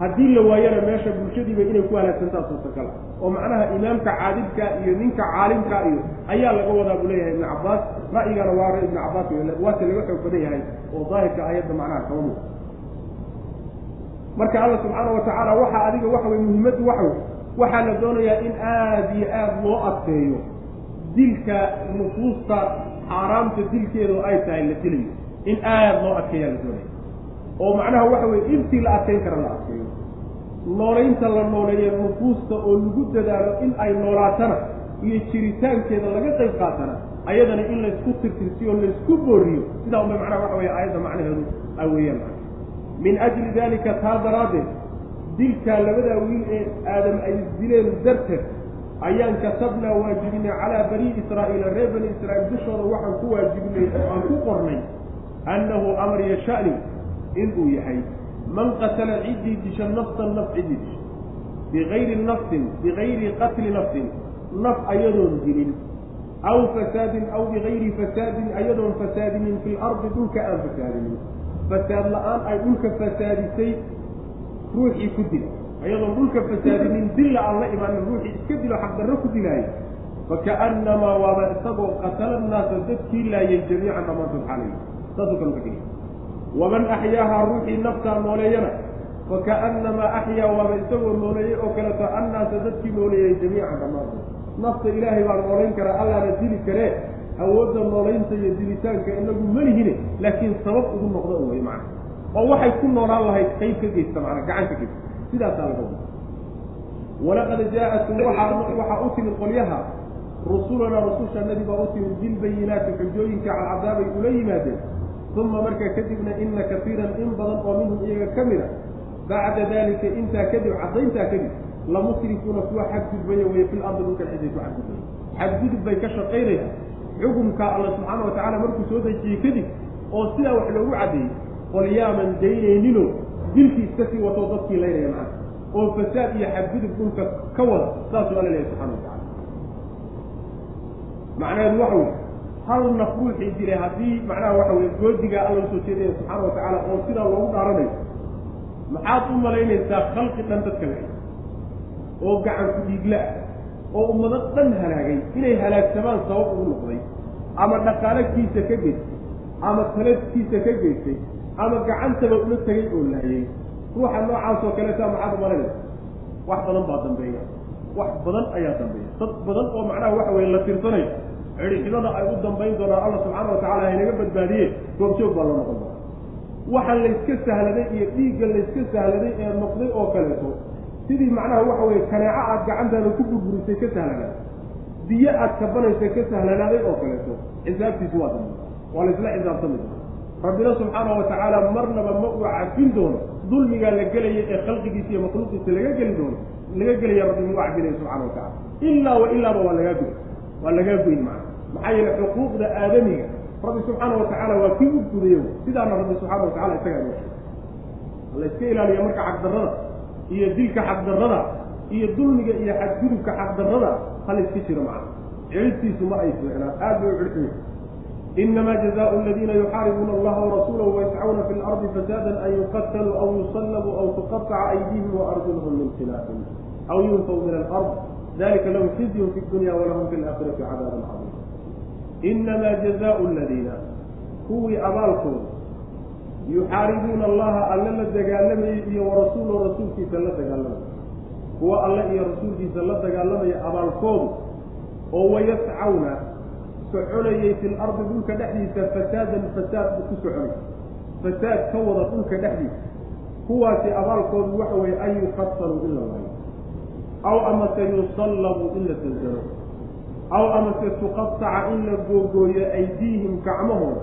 Haddii la waayana meesha bulshadiiba inay ku halaagsantaa suurtagala oo macnaha imaamka caadilka iyo ninka caalimka iyo ayaa laga wadaa buu leeyahay ibnu cabbaas. Ra'yigana waa ra ibnu cabbaas waase laga xoog badan yahay oo daahirka ayadda macnaha kama muuq marka alla subxaana wa tacaala waxaa adiga waxa weye muhimmaddu waxa wey waxaa la doonayaa in aada iyo aada loo adkeeyo. Dilka nufuusta xaaraamta dilkeedu ay tahay la dilayo in aada loo adkeeyaa la doonaya oo macnaha waxa weye intii la adkeyn kara la adkeeyo. Noolaynta la nooleeya nufuusta oo lagu dadaalo in ay noolaatana iyo jiritaankeeda laga qayb qaatana ayadana in laysku tirtirsiyo laysku booriyo sidaa unbay macnaha waxa weye aayadda macnaheedu ay weeyaan min ajli dalika taa daraaddeed dilkaa labadaa wiil ee aadam ay isdileen darteed ayaan katabnaa waajibinay calaa bani israa'iila reer bani israa'iil dushooda waxaan ku waajibinay oo aan ku qornay annahu amar yasha'ni inuu yahay man qatala ciddii disha nafsan naf ciddii disha bigayri nafsin bigayri qatli nafsin naf ayadoon dilin aw fasaadin aw bigayri fasaadin ayadoon fasaadinin fi lardi dhulka aan fasaadinin fasaad la'aan ay dhulka fasaadisay ruuxii ku dila ayadoon dhulka fasaadinin dilla aan la imaanin ruuxii iska dilo xaqdarro ku dilaayo faka'annamaa waaba isagoo qatala naasa dadkii laayay jamiican dhammaantood xaalay saasuu kale ka waman axyaahaa ruuxii naftaa nooleeyana faka'annamaa axyaa waaba isagoo nooleeyey oo kaleeto annaasa dadkii nooleeyey jamiican dhammaantood nafta ilaahay baa noolayn karaa allaana dili karee awoodda noolaynta iyo dilitaanka inagu malihine laakiin sabab ugu noqda un way macana oo waxay ku noolaan lahayd qayb ka geysta macana gacan ka geysta. Sidaasaa laga wada walaqad jaa-atum waxaa u timid qolyaha rusulanaa rususha nabi baa u timid bilbayinaati xujooyinka cadcadaabay ula yimaadeen uma markaa kadibna ina kaiiran in badan oo minhum iyaga ka mid a bacda dalika intaa kadib caddayntaa kadib lamusrifuuna kuwa xadgudbaya weye fil ardi dhulkan ciday ku xadgudbaya xadgudub bay ka shaqaynayaan xukumka alla subxaana wa tacala markuu soo dejiyey kadib oo sidaa wax loogu caddeeyey qolyaaman daynayninoo dilkii iska sii wato dadkii laynaya macana oo fasaad iyo xadgudub dhulka ka wada saasuu alla leeyahy subxana wa tacala macnaheedu waxa wey hal naf ruuxii dilay haddii macnaha waxa weye goodigaa alla u soo jeedaya subxaana wa tacaala oo sidaa loogu dhaaranayo maxaad u malaynaysaa khalqi dhan dadka la oo gacan ku dhiigla ah oo ummado dhan halaagay inay halaagsamaan sabab ugu noqday ama dhaqaalakiisa ka geystay ama taladkiisa ka geystay ama gacantaba ula tegay oo laayay ruuxa noocaas oo kaleeta maxaad u malaynaysa wax badan baa dambeeya wax badan ayaa dambeeya dad badan oo macnaha waxa weye la tirsanayo cidhixidada ay u dambayn doonaan alla subxaana wa tacala haynaga badbaadiye goobjoog baa loo noqon doona waxa layska sahladay iyo dhiigga layska sahladay ee noqday oo kaleeto sidii macnaha waxa weye kaneeco aad gacantaada ku burburisay ka sahlanaaday biyo aad kabanaysa ka sahlanaaday oo kaleeto. Xisaabtiisu waa dambe. Waa la isla xisaabtami doona rabbina subxaana wa tacaala marnaba ma uu cafin doono dulmigaa la gelaya ee khalqigiisa iyo makhluuqiisa laga geli doono laga gelaya rabbi mau cafinayo subxana wa tacala ilaa wa ilaaba waa lagaa goy waa lagaa goyn macana maxaa yeele xuquuqda aadamiga rabbi subxaana watacaala waa kii u gudayo sidaana rabbi subxaana watacala isagaa noo sheegay la iska ilaaliya marka xaqdarrada iyo dilka xaqdarrada iyo dulmiga iyo xadgudubka xaqdarrada hala iska jiro macaha cihidtiisu ma ay fiicnaa aad bay u cirxiya inamaa jazaau aladiina yuxaaribuuna allaha warasuulahu wayscawna fi lardi fasaadan an yuqataluu aw yusallabuu aw tuqataca aydiihim waarjulahum min khilaafin aw yunfaw min alard. Dalika lahum khizyun fi dunya walahum fi laakhirati cadaabun cadiim inama jazaء ladiina kuwii abaalkooda yuxaaribuuna allaha alle la dagaalamayay iyo warasuulahu rasuulkiisa la dagaalamaya kuwa alle iyo rasuulkiisa la dagaalamaya abaalkoodu oo wayascawna soconayay fi lardi dhulka dhexdiisa fasaadan fasaad ku soconay fasaad ka wada dhulka dhexdiisa kuwaasi abaalkoodu waxa weeye an yuqataluu in la laayo aw amase yusallabu in la salsano aw amase tuqataca in la googooyo aydiihim gacmahooda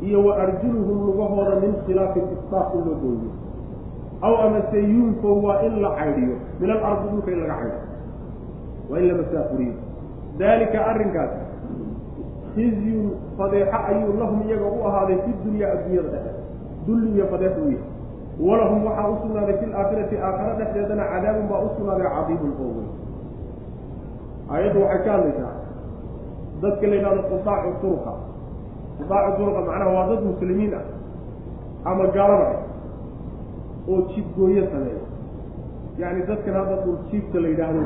iyo wa arjuluhum lugahooda min khilaafin isdaaf in loo gooyo aw amase yunfow waa in la caydhiyo min alardi dhulka in laga caydhiyo waa in la masaafuriyo dalika arrinkaasi khizyun fadeexo ayuu lahum iyaga u ahaaday fi dunyaa adduunyada dhexe dulli iyo fadeexu u yahay walahum waxaa u sugnaaday fi laakhirati aakhara dhexdeedana cadaabun baa u sugnaaday cadiibun oo weyn aayaddu waxay ka hadlaysaa dadka la yidhahdo qudaacu turuqa. Qudaacu turuqa macnaha waa dad muslimiin ah ama gaalada oo jidgooyo sameeya. Yacni dadkan hadda dhuljiifta la yidhaahdo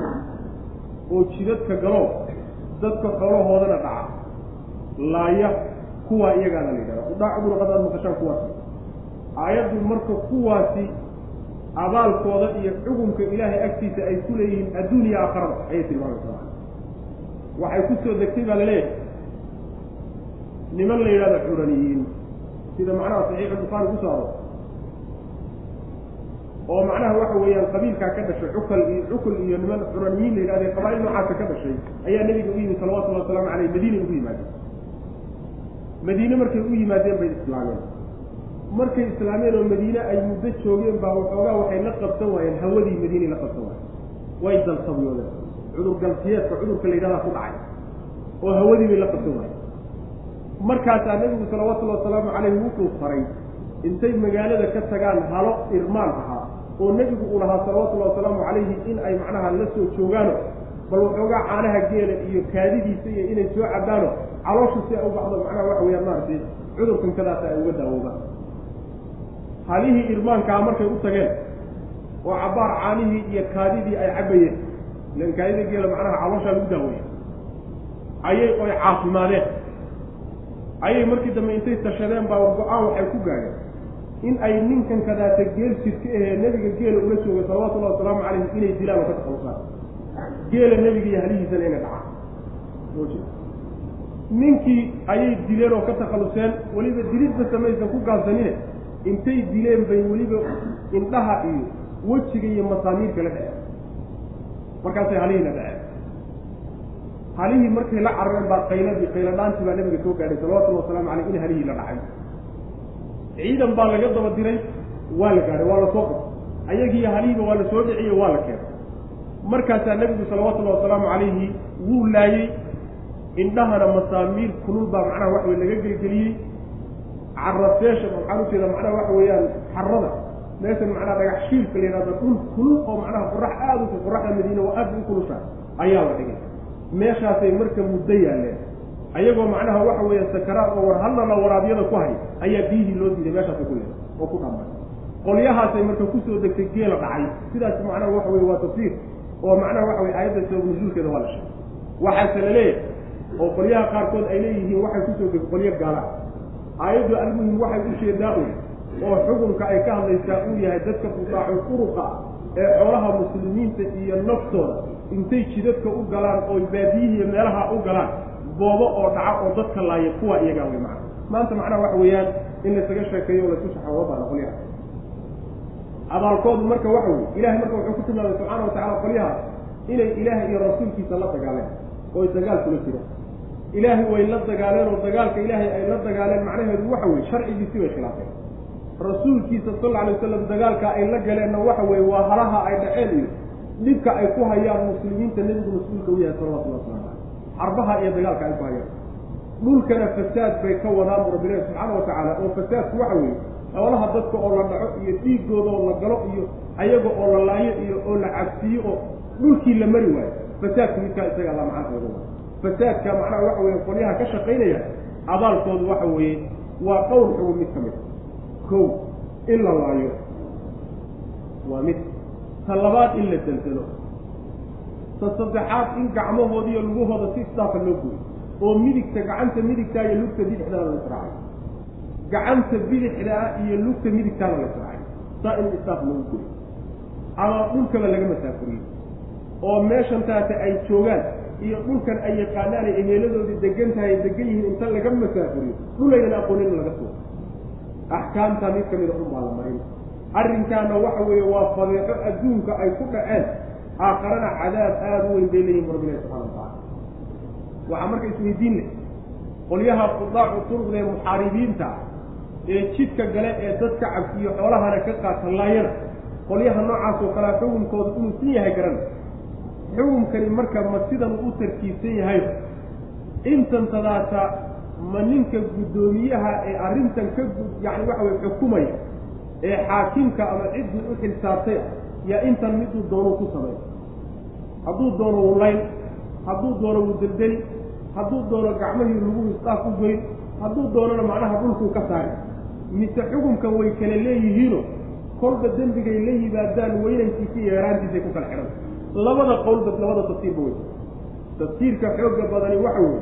oo jidadka galo dadka xoolahoodana dhaca. Laaya kuwaa iyagaana la yidhahda udhaa cudurqad aad maqashaan kuwaasi. Aayaddu marka kuwaasi abaalkooda iyo xukunka ilaahay agtiisa ay ku leeyihiin adduuniya aakharada ayay tilmaamaysaa waxay ku soo degtay baa la leeyahay niman la yidhahdo xuraniyiin. sida macnaha saxiixu bukhaari ku soo aro oo macnaha waxa weeyaan qabiilkaa ka dhashay cukal iyo cukul iyo niman xuraniyiin la yidhahde qabaa'il noocaasa ka dhashay ayaa nebiga u yimid salawatullahi wasalaamu caleyh madiina ugu yimaadeen. Madiine markay u yimaadeen bay islaameen. Markay islaameen oo madiine ay muddo joogeen baa waxoogaa waxay la qabsan waayeen hawadii madiinay la qabsan waayeen. Way dalsabiyoodeen cudur galsiyeedka cudurka la yidhahdaa ku dhacay oo hawadii bay la qabsan waayeen. Markaasaa nebigu salawatullahi wasalaamu caleyhi wuxuu faray intay magaalada ka tagaan halo irmaan ahaa oo nebigu uu lahaa salawatullahi wasalaamu calayhi in ay macnaha la soo joogaano bal waxoogaa caanaha geela iyo kaadidiisa iyo inay soo cabaano calooshu si ay u baxdo macnaha waxa weyaan maaragtay cudurkan kadaasa ay uga daawoobaan halihii irmaankaa markay u tageen oo cabaar caanihii iyo kaadidii ay cabayeen ilan kaadida geela macnaha calooshaa lagu daaweeya ayay oy caafimaadeen. Ayay markii dambe intay tashadeen baa go'aan waxay ku gaadheen. In ay ninkan kadaata geel jidka ahee nebiga geela ula joogay salawatullahi wasalaamu calayhi inay dilaan oo ka takhalusaan geela nebiga iyo halihiisana inay dhacaan. Ninkii ayay dileen oo ka takhaluseen weliba dilidba samaysan ku gaabsanine intay dileen bay weliba indhaha iyo wejiga iyo masaamiirka la dhaceen markaasay halihii la dhaceen. Halihii markay la carareen baa qayladii qayladhaantii baa nabiga soo gaadhay salawatullahi wasalaamu caleyh in halihii la dhacay. Ciidan baa laga daba diray waa la gaadhay waa la soo qabtay ayagiiyo halihiiba waa la soo dhiciyo waa la keenay. Markaasaa nebigu salawatullahi wasalaamu calayhi wuu laayey indhahana masaamiir kulul baa macnaha waxa wey laga gelgeliyey. Caraseesha waxaan ujeeda macnaha waxa weeyaan xarada meeshan macnaha dhagax shiilka la yidhahdo dhul kulul oo macnaha qorax aada u qoraxda madiina oo aada u kulusha ayaa la dhigay. Meeshaasay marka muddo yaalleen. Ayagoo macnaha waxa weeye sakaraad oo war hallala waraabyada ku hay ayaa biyihii loo diiday meeshaasay ku leeday oo ku dhambay qolyahaasay marka ku soo degtay geela dhacay. Sidaas macnaha waxa weye waa tafsiir oo macnaha waxa weye aayadda sabab nusuulkeeda waa la sheegay. Waxaase la leeyahay oo qolyaha qaarkood ay leeyihiin waxay ku soo degtay qolyo gaala aayaddu almuhim waxay u jeedaa un oo xukunka ay ka hadlaysaa uu yahay dadka fudaacu uruqa ee xoolaha muslimiinta iyo naftooda. Intay jidadka u galaan oo baadiyihiiyo meelaha u galaan boobo oo dhaca oo dadka laaya kuwa iyagaa wey macana maanta macnaha waxa weeyaan in laysaga sheekeeyo o laysu shaxooga baana qolyaha. Abaalkoodu marka waxa weye ilahay marka wuxuu ku tilmaamay subxaana watacala qolyahaas inay ilaahay iyo rasuulkiisa la dagaaleen oo ay dagaal kula jiraan ilaahay way la dagaaleen oo dagaalka ilaahay ay la dagaaleen macnaheedu waxa weye sharcigiisi bay khilaafeen rasuulkiisa sal alay wasalam dagaalka ay la galeenna waxa weye waa halaha ay dhaceen iyo dhibka ay ku hayaan muslimiinta nebigu mas'uulka u yahay salawatullah waslamu caleyh xarbaha iyo dagaalka ay ku hayaan. Dhulkana fasaad bay ka wadaan bu rabbi ilahi subxaana watacaala oo fasaadku waxa weeye xoolaha dadka oo la dhaco iyo dhiigooda oo la galo iyo ayaga oo la laayo iyo oo la cabsiiyo oo dhulkii la mari waayo fasaadku midkaa isaga la macana oga waay fasaadka macnaha waxa weeye qolyaha ka shaqaynaya abaalkoodu waxa weeye waa dhowr xugun mid ka mid kow in la laayo waa mid. Ta labaad in la daldalo. Ta saddexaad in gacmahooda iyo lugahooda si isdaafa loo gooyo. Oo midigta gacanta midigtaa iyo lugta bidixdaana la israacay gacanta bidixdaa iyo lugta midigtaana la israacay saa in isdaaf lagu gooyo. Ama dhulkaba laga masaafuriyo oo meeshan taate ay joogaan iyo dhulkan ay yaqaanaan ay degan tahay degan yihiin inta laga masaafuriyo dhulaynan aqoonin in laga sugo axkaamtaa mid ka mida un baa la marin. Arrinkaana waxa weeye waa fadeexo adduunka ay ku dhaceen aakharana cadaab aada u weyn bay leeyihiin bu rabbilahi subxana watacala waxaa marka isweydiin leh qolyaha fudaacu turuqda ee muxaaribiinta ee jidka gale ee dadka cabsiyo xoolahana ka qaata laayana qolyaha noocaas oo kalea xukunkooda inuu sin yahay garan. Xukunkani marka ma sidan u tarkiibsan yahay. Intan tadaata ma ninka guddoomiyaha ee arrintan ka yani waxa weye xukumaya ee xaakimka ama ciddii u xilsaartay yaa intan miduu doono ku samay hadduu doono wuu layn hadduu doono wuu deldeli hadduu doono gacmahii lagu isdaaf u goyn hadduu doonona macnaha dhulkuu ka saari mise xukunka way kala leeyihiino kolba dembigay la yimaadaan weynankiisa iyo yaraantiisay ku kala xidhan. Labada qowlba labada tafsiirba wey tafsiirka xoogga badani waxa weeye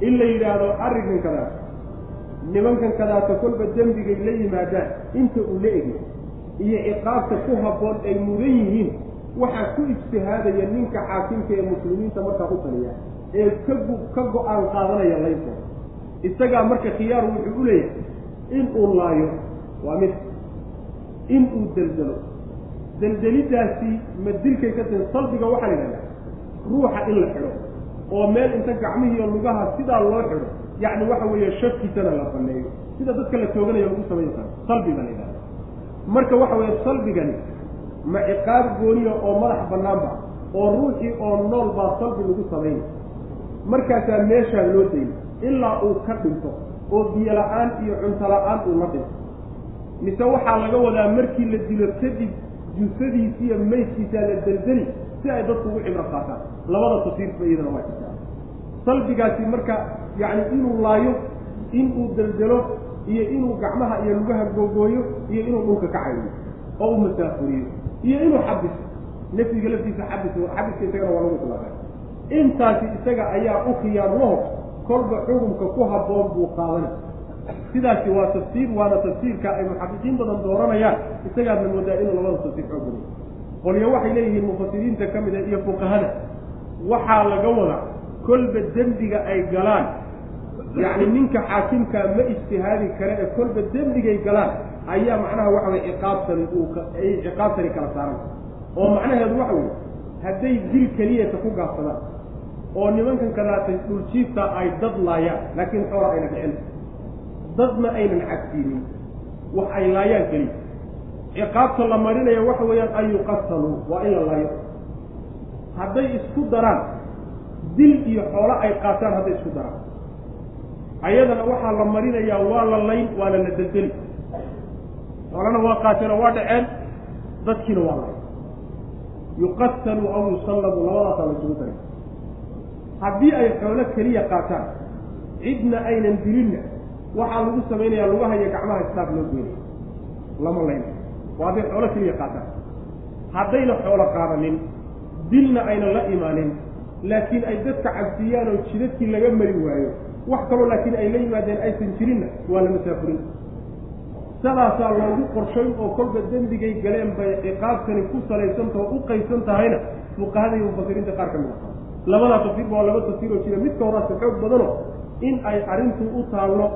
in la yidhaahdo arrinkan kadaata nimankan kadaata kolba dembigay la yimaadaan inta uu la egay iyo ciqaabta ku habboon ay mudan yihiin waxaa ku ijtihaadaya ninka xaakimka ee muslimiinta markaa u taliya ee ka ka go'aan qaadanaya laynkooda isagaa marka khiyaar wuxuu u leeyahay in uu laayo waa mid. In uu deldelo deldelidaasi ma dilkay ka tahay salbiga waxaa la yidhahdaa ruuxa in la xidho oo meel inta gacmihiiyo lugaha sidaa loo xidho yacni waxa weeye shafkiisana la baneeyo sida dadka la tooganayo lagu samayn karo salbiga la yidhahda marka waxa weeye salbigani ma ciqaab gooniya oo madax bannaanba oo ruuxii oo nool baa salbi lagu samaynay markaasaa meeshaa loo dayay ilaa uu ka dhinto oo biyo la'aan iyo cunto la'aan uu la dhinto. Mise waxaa laga wadaa markii la dilo kadib jusadiisi iyo maydkiisaa la deldeli si ay dadku ugu cibro qaataan. Labada tafsiirba iyadana waa jirtaa salbigaasi marka yacni inuu laayo inuu deldelo iyo inuu gacmaha iyo lugaha googooyo iyo inuu dhulka ka caydiyo oo u masaafuriyo iyo inuu xabiso nafyiga laftiisa xabis xabiska isagana waa lagu islaaqay intaasi isaga ayaa u khiyaarlaho kolba xukunka ku habboon buu qaadanay. Sidaasi waa tafsiir waana tafsiirka ay muxaqiqiin badan dooranayaan isagaadna moodaa inuu labada tafsiir xoog baday qolyo waxay leeyihiin mufasiriinta ka mida iyo fuqahada. Waxaa laga wadaa kolba dembiga ay galaan. Yacni ninka xaakimkaa ma ijtihaadi kare ee kolba dembigay galaan ayaa macnaha waxa weye ciqaabtani uu ay ciqaabtani kala saaran. Oo macnaheedu waxa weye hadday dil keliyata ku gaabsadaan oo nimankan kadaatay dhuljiifta ay dad laayaan laakiin xoola ayna dhicin. Dadna aynan cabsiinin wax ay laayaan keliya ciqaabta la marinaya waxa weeyaan an yuqataluu waa in la laayo hadday isku daraan dil iyo xoolo ay qaataan hadday isku daraan. Ayadana waxaa la marinayaa waa la layn waana la deldeli xoolana waa qaateen oo waa dhaceen dadkiina waa layn. Yuqatalu aw yusallabu labadaasaa la isugu daray. Haddii ay xoolo keliya qaataan cidna aynan dilinna waxaa lagu samaynayaa lugaha iyo gacmaha istaaf loo goynaya lama layna waa hadday xoolo keliya qaataan haddayna xoolo qaadanin dilna aynan la imaanin laakiin ay dadka cabsiyaan oo jidadkii laga mari waayo wax kaloo laakiin ay la yimaadeen aysan jirinna waa la masaafurin. Sidaasaa loogu qorshayn oo kolba dembigay galeen bay ciqaabtani ku salaysantah oo u qaybsan tahayna fuqahada iyo mufasiriinta qaar ka mid a labadaa tafsiirba waa laba tafsiir oo jira. Midka horaase xoog badano in ay arrintu u taallo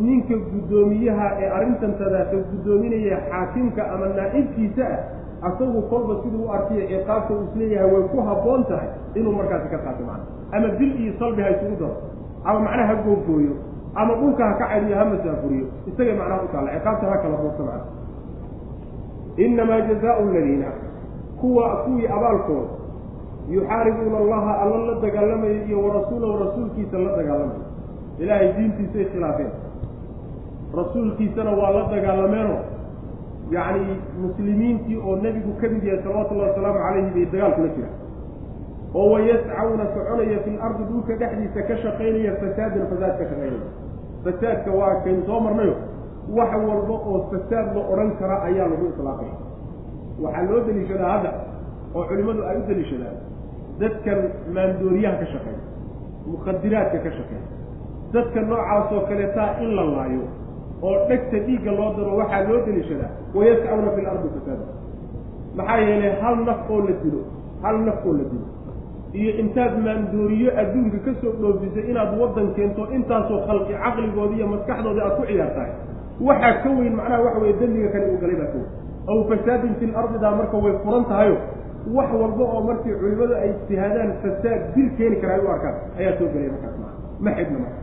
ninka guddoomiyaha ee arrintan tadaasa guddoominaya xaakimka ama naa'ibkiisa ah asagu kolba siduu u arkiyo ciqaabta uu is leeyahay way ku habboon tahay inuu markaasi ka qaato macna ama dil iyo salbi ha isugu daro ama macnaha ha googooyo ama dhulka ha ka cadiyo ha masaafuriyo isagay macnaha u taalla ciqaabta ha kala boogto macna innamaa jazaau aladiina kuwa kuwii abaalkooda yuxaaribuuna allaha alla la dagaalamayo iyo warasuulahu rasuulkiisa la dagaalamayo ilaahay diintiisay khilaafeen rasuulkiisana waa la dagaalameenoo yacni muslimiintii oo nebigu ka mid yahay salawatullahi wasalaamu calayhi bay dagaal kula jiraan oo wayascawna soconaya fi lardi dhulka dhexdiisa ka shaqaynaya fasaadan fasaad ka shaqaynaya. Fasaadka waa kaynu soo marnayo wax walba oo fasaad la odhan kara ayaa lagu islaaqaya waxaa loo deliishadaa hadda oo culimmadu ay u deliishadaan dadkan maandooriyaha ka shaqeeya mukhadiraadka ka shaqeeya dadka noocaasoo kaleetaa in la laayo oo dhegta dhiigga loo daro waxaa loo deliishadaa wayascawna fi lardi fasaada. Maxaa yeelay hal naf oo la dilo hal naf oo la dilo. Iyo intaad maandooriyo adduunka ka soo dhoofisay inaad waddan keento intaasoo khalqi caqligoodi iyo maskaxdooda aad ku ciyaartahay. Waxaa ka weyn macnaha waxa weye dembiga kale uu galay baa ka weyn. Aw fasaadin fi lardidaa marka way furan tahayo wax walba oo markii culimadu ay ijtihaadaan fasaad dil keeni kara ay u arkaan ayaa soo gelaya markaas maa ma xidna marka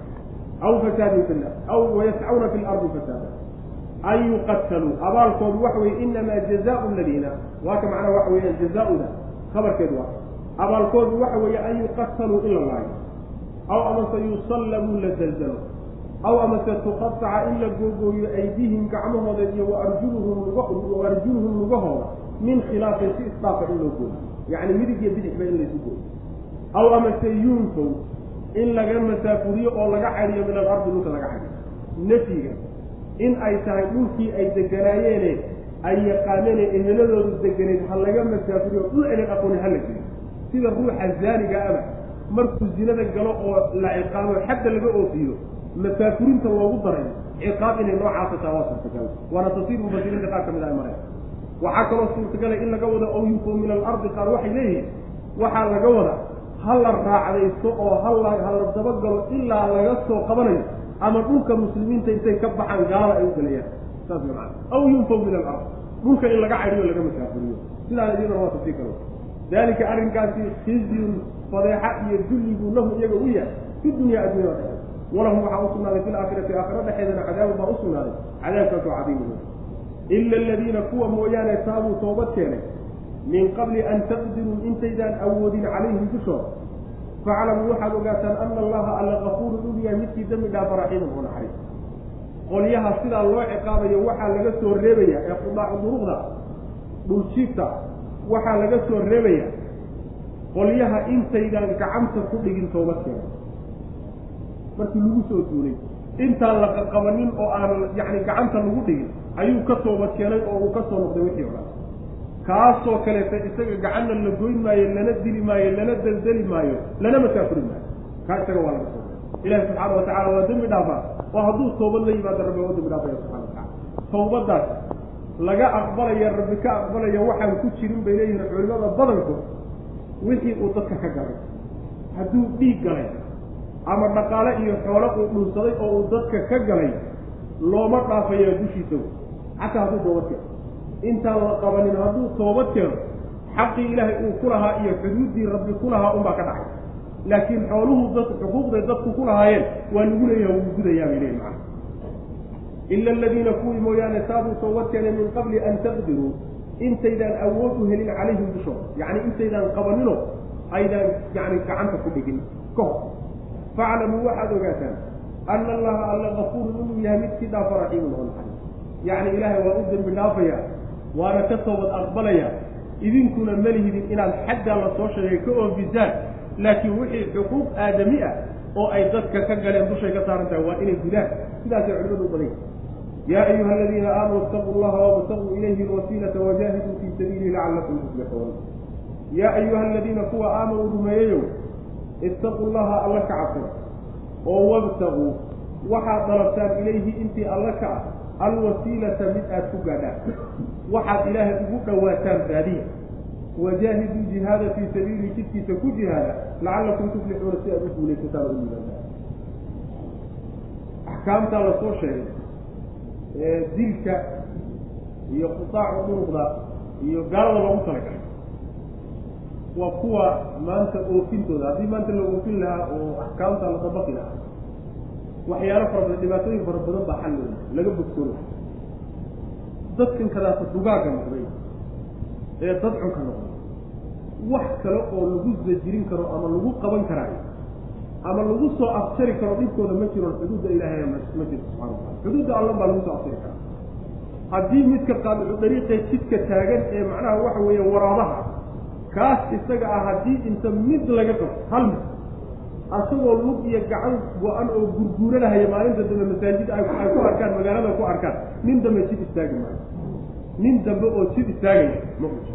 aw fasaadin fi lar aw wayascawna fi lardi fasaada an yuqataluu abaalkoodu waxa weye inamaa jazaau ladiina waa ka macnaha waxa weeyaan jazaa-uda khabarkeedu waa abaalkoodu waxa weeye an yuqataluu in la laayo aw amase yusallabuu la zalzalo aw amase tuqataca in la googooyo aydihim gacmahooda iyo waarjuluhum waarjuluhum lugahooda min khilaafin si isdhaafa in loo gooyo yacni midig iyo bidixba in laysu gooyo aw amase yunfow in laga masaafuriyo oo laga cadiyo min alardi dhulka laga cadiyo nafyiga in ay tahay dhulkii ay deganaayeene ay yaqaaneen ee eheladoodu deganeed ha laga masaafuriyo dhul enan aqooni ha la geliyo sida ruuxa zaaniga aba markuu zinada galo oo la ciqaabo xadda laga oofiyo masaafurinta loogu daray ciqaab inay noocaasa taa waa suurtagal. Waana tafsiir mufasiriinta qaar ka mid ah mareen waxaa kaloo suurtagala in laga wado aw yunfuu min alardi qaar waxay leeyihiin waxaa laga wada ha la raacdaysto oo hala ha la dabagalo ilaa laga soo qabanayo ama dhulka muslimiinta intay ka baxaan gaalada ay u galayaan saas maana aw yunfaw min alard. Dhulka in laga cadhiyo laga masaafuriyo sidaa iyadana waa tafsiir kalo dalika arrinkaasi khizyun fadeexa iyo dulliguu lahu iyaga u yahay fi dunya addunya dhexeeda walahum waxaa usugnaaday fi laakhirati aakhira dhexeedana cadaabun baa usugnaaday cadaabkaasoo cadiimu ila aladiina kuwa mooyaane taabuu toobad keenay min qabli an taqdiruu intaydaan awoodin calayhim dushooda faclamuu waxaad ogaataan ana allaha alla kafuurun uu midkii dembi dhaafa raxiiman oo naxariis. Qolyaha sidaa loo ciqaabayo waxaa laga soo reebaya ee qudaacu duruqda dhuljiifta waxaa laga soo reebaya qolyaha intaydaan gacanta ku dhigin toobadkeena markii lagu soo duulay intaan la qaqabanin oo aan yacni gacanta lagu dhigin ayuu ka toobad keenay oo uu ka soo noqday wixii o dhan kaasoo kaleeta isaga gacanna la goyn maayo lana dili maayo lana deldeli maayo lana masaafuri maayo. Kaa isaga waa laga soo ilahi subxaana wa tacala waa dembi dhaafaa. Oo hadduu toobad la yimaado rabbi waa dembi dhaafaya subxana wa tacala tawbadaas laga aqbalaya rabbi ka aqbalaya waxaan ku jirin bay leeyihiin culimada badankood wixii uu dadka ka galay. Hadduu dhiig galay ama dhaqaale iyo xoolo uu dhunsaday oo uu dadka ka galay looma dhaafayaa dushiisa. Xataa hadduu toobad keeno intaan la qabanin hadduu toobad keeno xaqii ilaahay uu ku lahaa iyo xuduuddii rabbi ku lahaa unbaa ka dhacay. Laakiin xooluhu dad xuquuqday dadku ku lahaayeen waa lagu leeyaha wuu gudayaa bay leeyihiin macana ila aladiina kuwii mooyaane taabuu toobad keenay min qabli an taqdiruu intaydaan awood u helin calayhim dushooda yacni intaydaan qabanino aydaan yani gacanta ku dhigin. Ka hor faclamuu waxaad ogaataan ana allaha alla kafuurun inuu yahay midkii dhaafa raxiimun oo naxariis yacni ilaahay waa u dembi dhaafaya waana ka toobad aqbalaya. Idinkuna malihidin inaad xaggaa la soo sheegay ka oofisaan laakiin wixii xuquuq aadami ah oo ay dadka ka galeen dushay ka saaran tahay waa inay gudaan sidaasay culimadu u yaa ayuha aladiina aamanuu itaquu llaha wabtaguu ilayhi alwasiilata wajaahiduu fii sabiilihi lacallakum tuflixuun. Yaa ayuha aladiina kuwa aamanuu rumeeyeyow ittaquu llaha alla ka cabsada oo wabtaguu waxaad dalabtaan ilayhi intii alla ka ah alwasiilata mid aad ku gaadhaan waxaad ilaahay ugu dhowaataan raadiya wajaahiduu jihaada fii sabiilihi jidkiisa ku jihaada lacallakum tuflixuuna si aad u guulaysataan u yimaadaan axkaamtaa la soo sheegay ee dilka iyo qutaacu duruqda iyo gaalada loogu talagalay waa kuwa maanta oofintooda haddii maanta la oofin lahaa oo axkaamta la dabaqi lahaa waxyaalo fara dhibaatooyin fara badan baa xal laga laha dadkan kadaasa dugaaga noqday ee dadcunka noqday wax kale oo lagu zajirin karo ama lagu qaban karaayo ama lagu soo afjari karo dhibkooda ma jiron xuduudda ilaahay ma jirto subxana watala xuduudda allan baa lagu soo afjari karaa. Haddii midka qaadicu dariiqee jidka taagan ee macnaha waxa weeye waraabaha kaas isaga ah haddii inta mid laga qabto hal mid asagoo lug iyo gacan go-an oo gurguuranahaya maalinta dambe masaajid ay ku arkaan magaalada ku arkaan. Nin dambe jid istaagi maayo. Nin dambe oo jid istaagaya ma uji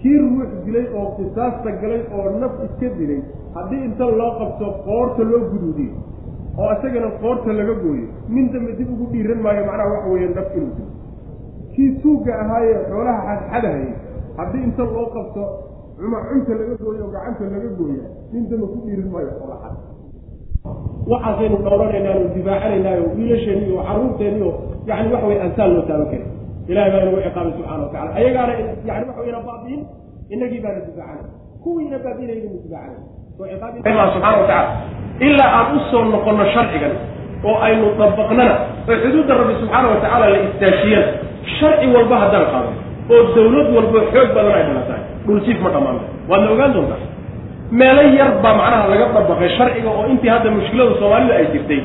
kii ruux dilay oo qisaasta galay oo naf iska dilay haddii inta loo qabto qoorta loo guduudiyo oo isagana qoorta laga gooyo nin dambe dib ugu dhiiran maayo macnaha waxa weeye naf inuu dilo kii tuugga ahaayee xoolaha xadxadahayay haddii inta loo qabto cuma cunta laga gooyo oo gacanta laga gooya nin dambe ku dhiiran maayo xoola xad. Waxaasaynu dhowranaynaa o difaacanaynaayo wiilasheeni iyo carruurteeni oo yani waxa weye ansaal loo taaban karin. Ilahay baa inagu ciqaabay subxana wa tacala ayagaana yani waxa weyna baabiin inagii baana difaacanay kuwiina baabiinayna difaacanay subxana wa tacala ilaa aan u soo noqono sharcigan oo aynu dabaqnana oo xuduudda rabbi subxaana wa tacaala la istaashiyana sharci walba haddaan qaado oo dawlad walba xoog badan ay dhalatahay dhulsiif ma dhammaano waadna ogaan doontaa? Meelo yar baa macnaha laga dabaqay sharciga oo intii hadda mushkilada soomaalida ay jirtay.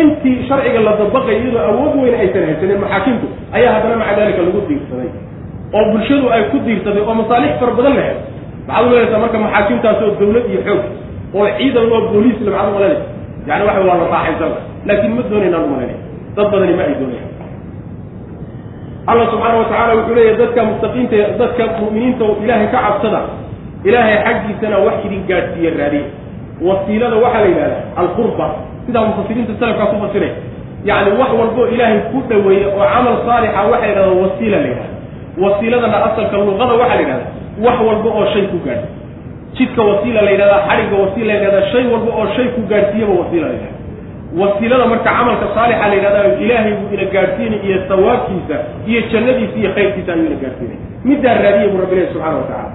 Intii sharciga la dabaqay iyadoo awood weyn aysan haysanin maxaakimtu ayaa haddana maca daalika lagu diirsaday. Oo bulshadu ay ku diirsaday oo masaalix fara badan lahayd. Maxaad uleelaysaa marka maxaakimtaas oo dawlad iyo xoog oo ciidan oo booliisle maxaad umalanaysa yani waxa waa la raaxaysan. Laakiin ma doonaynaan umalanay dad badani ma ay doonayaan allah subxaana watacala wuxuu leeyahy dadka mustaqiinta dadka mu'miniinta oo ilaahay ka cabsada ilaahay xaggiisana wax idin gaadhsiiya raadiya wasiilada waxaa la yidhahdaa alqurba. Sidaa mufasiriinta salafkaa ku fasiray yacni wax walboo ilaahay ku dhoweeya oo camal saalixa waxay yidhahdaa wasiila la yidhahda wasiiladana asalka luqada waxaa la yidhahdaa wax walba oo shay ku gaadha jidka wasiila la yidhahdaa xadhigga wasiila la yidhahdaa shay walba oo shay ku gaadhsiiyaba wasiila la yidhahda wasiilada marka camalka saalixa la yidhahdaa ilaahay buu ina gaadhsiinay iyo sawaabkiisa iyo jannadiisa iyo khayrkiisa ayuu ina gaadhsiinay. Middaa raadiya buu rabbi ilahi subxana watacala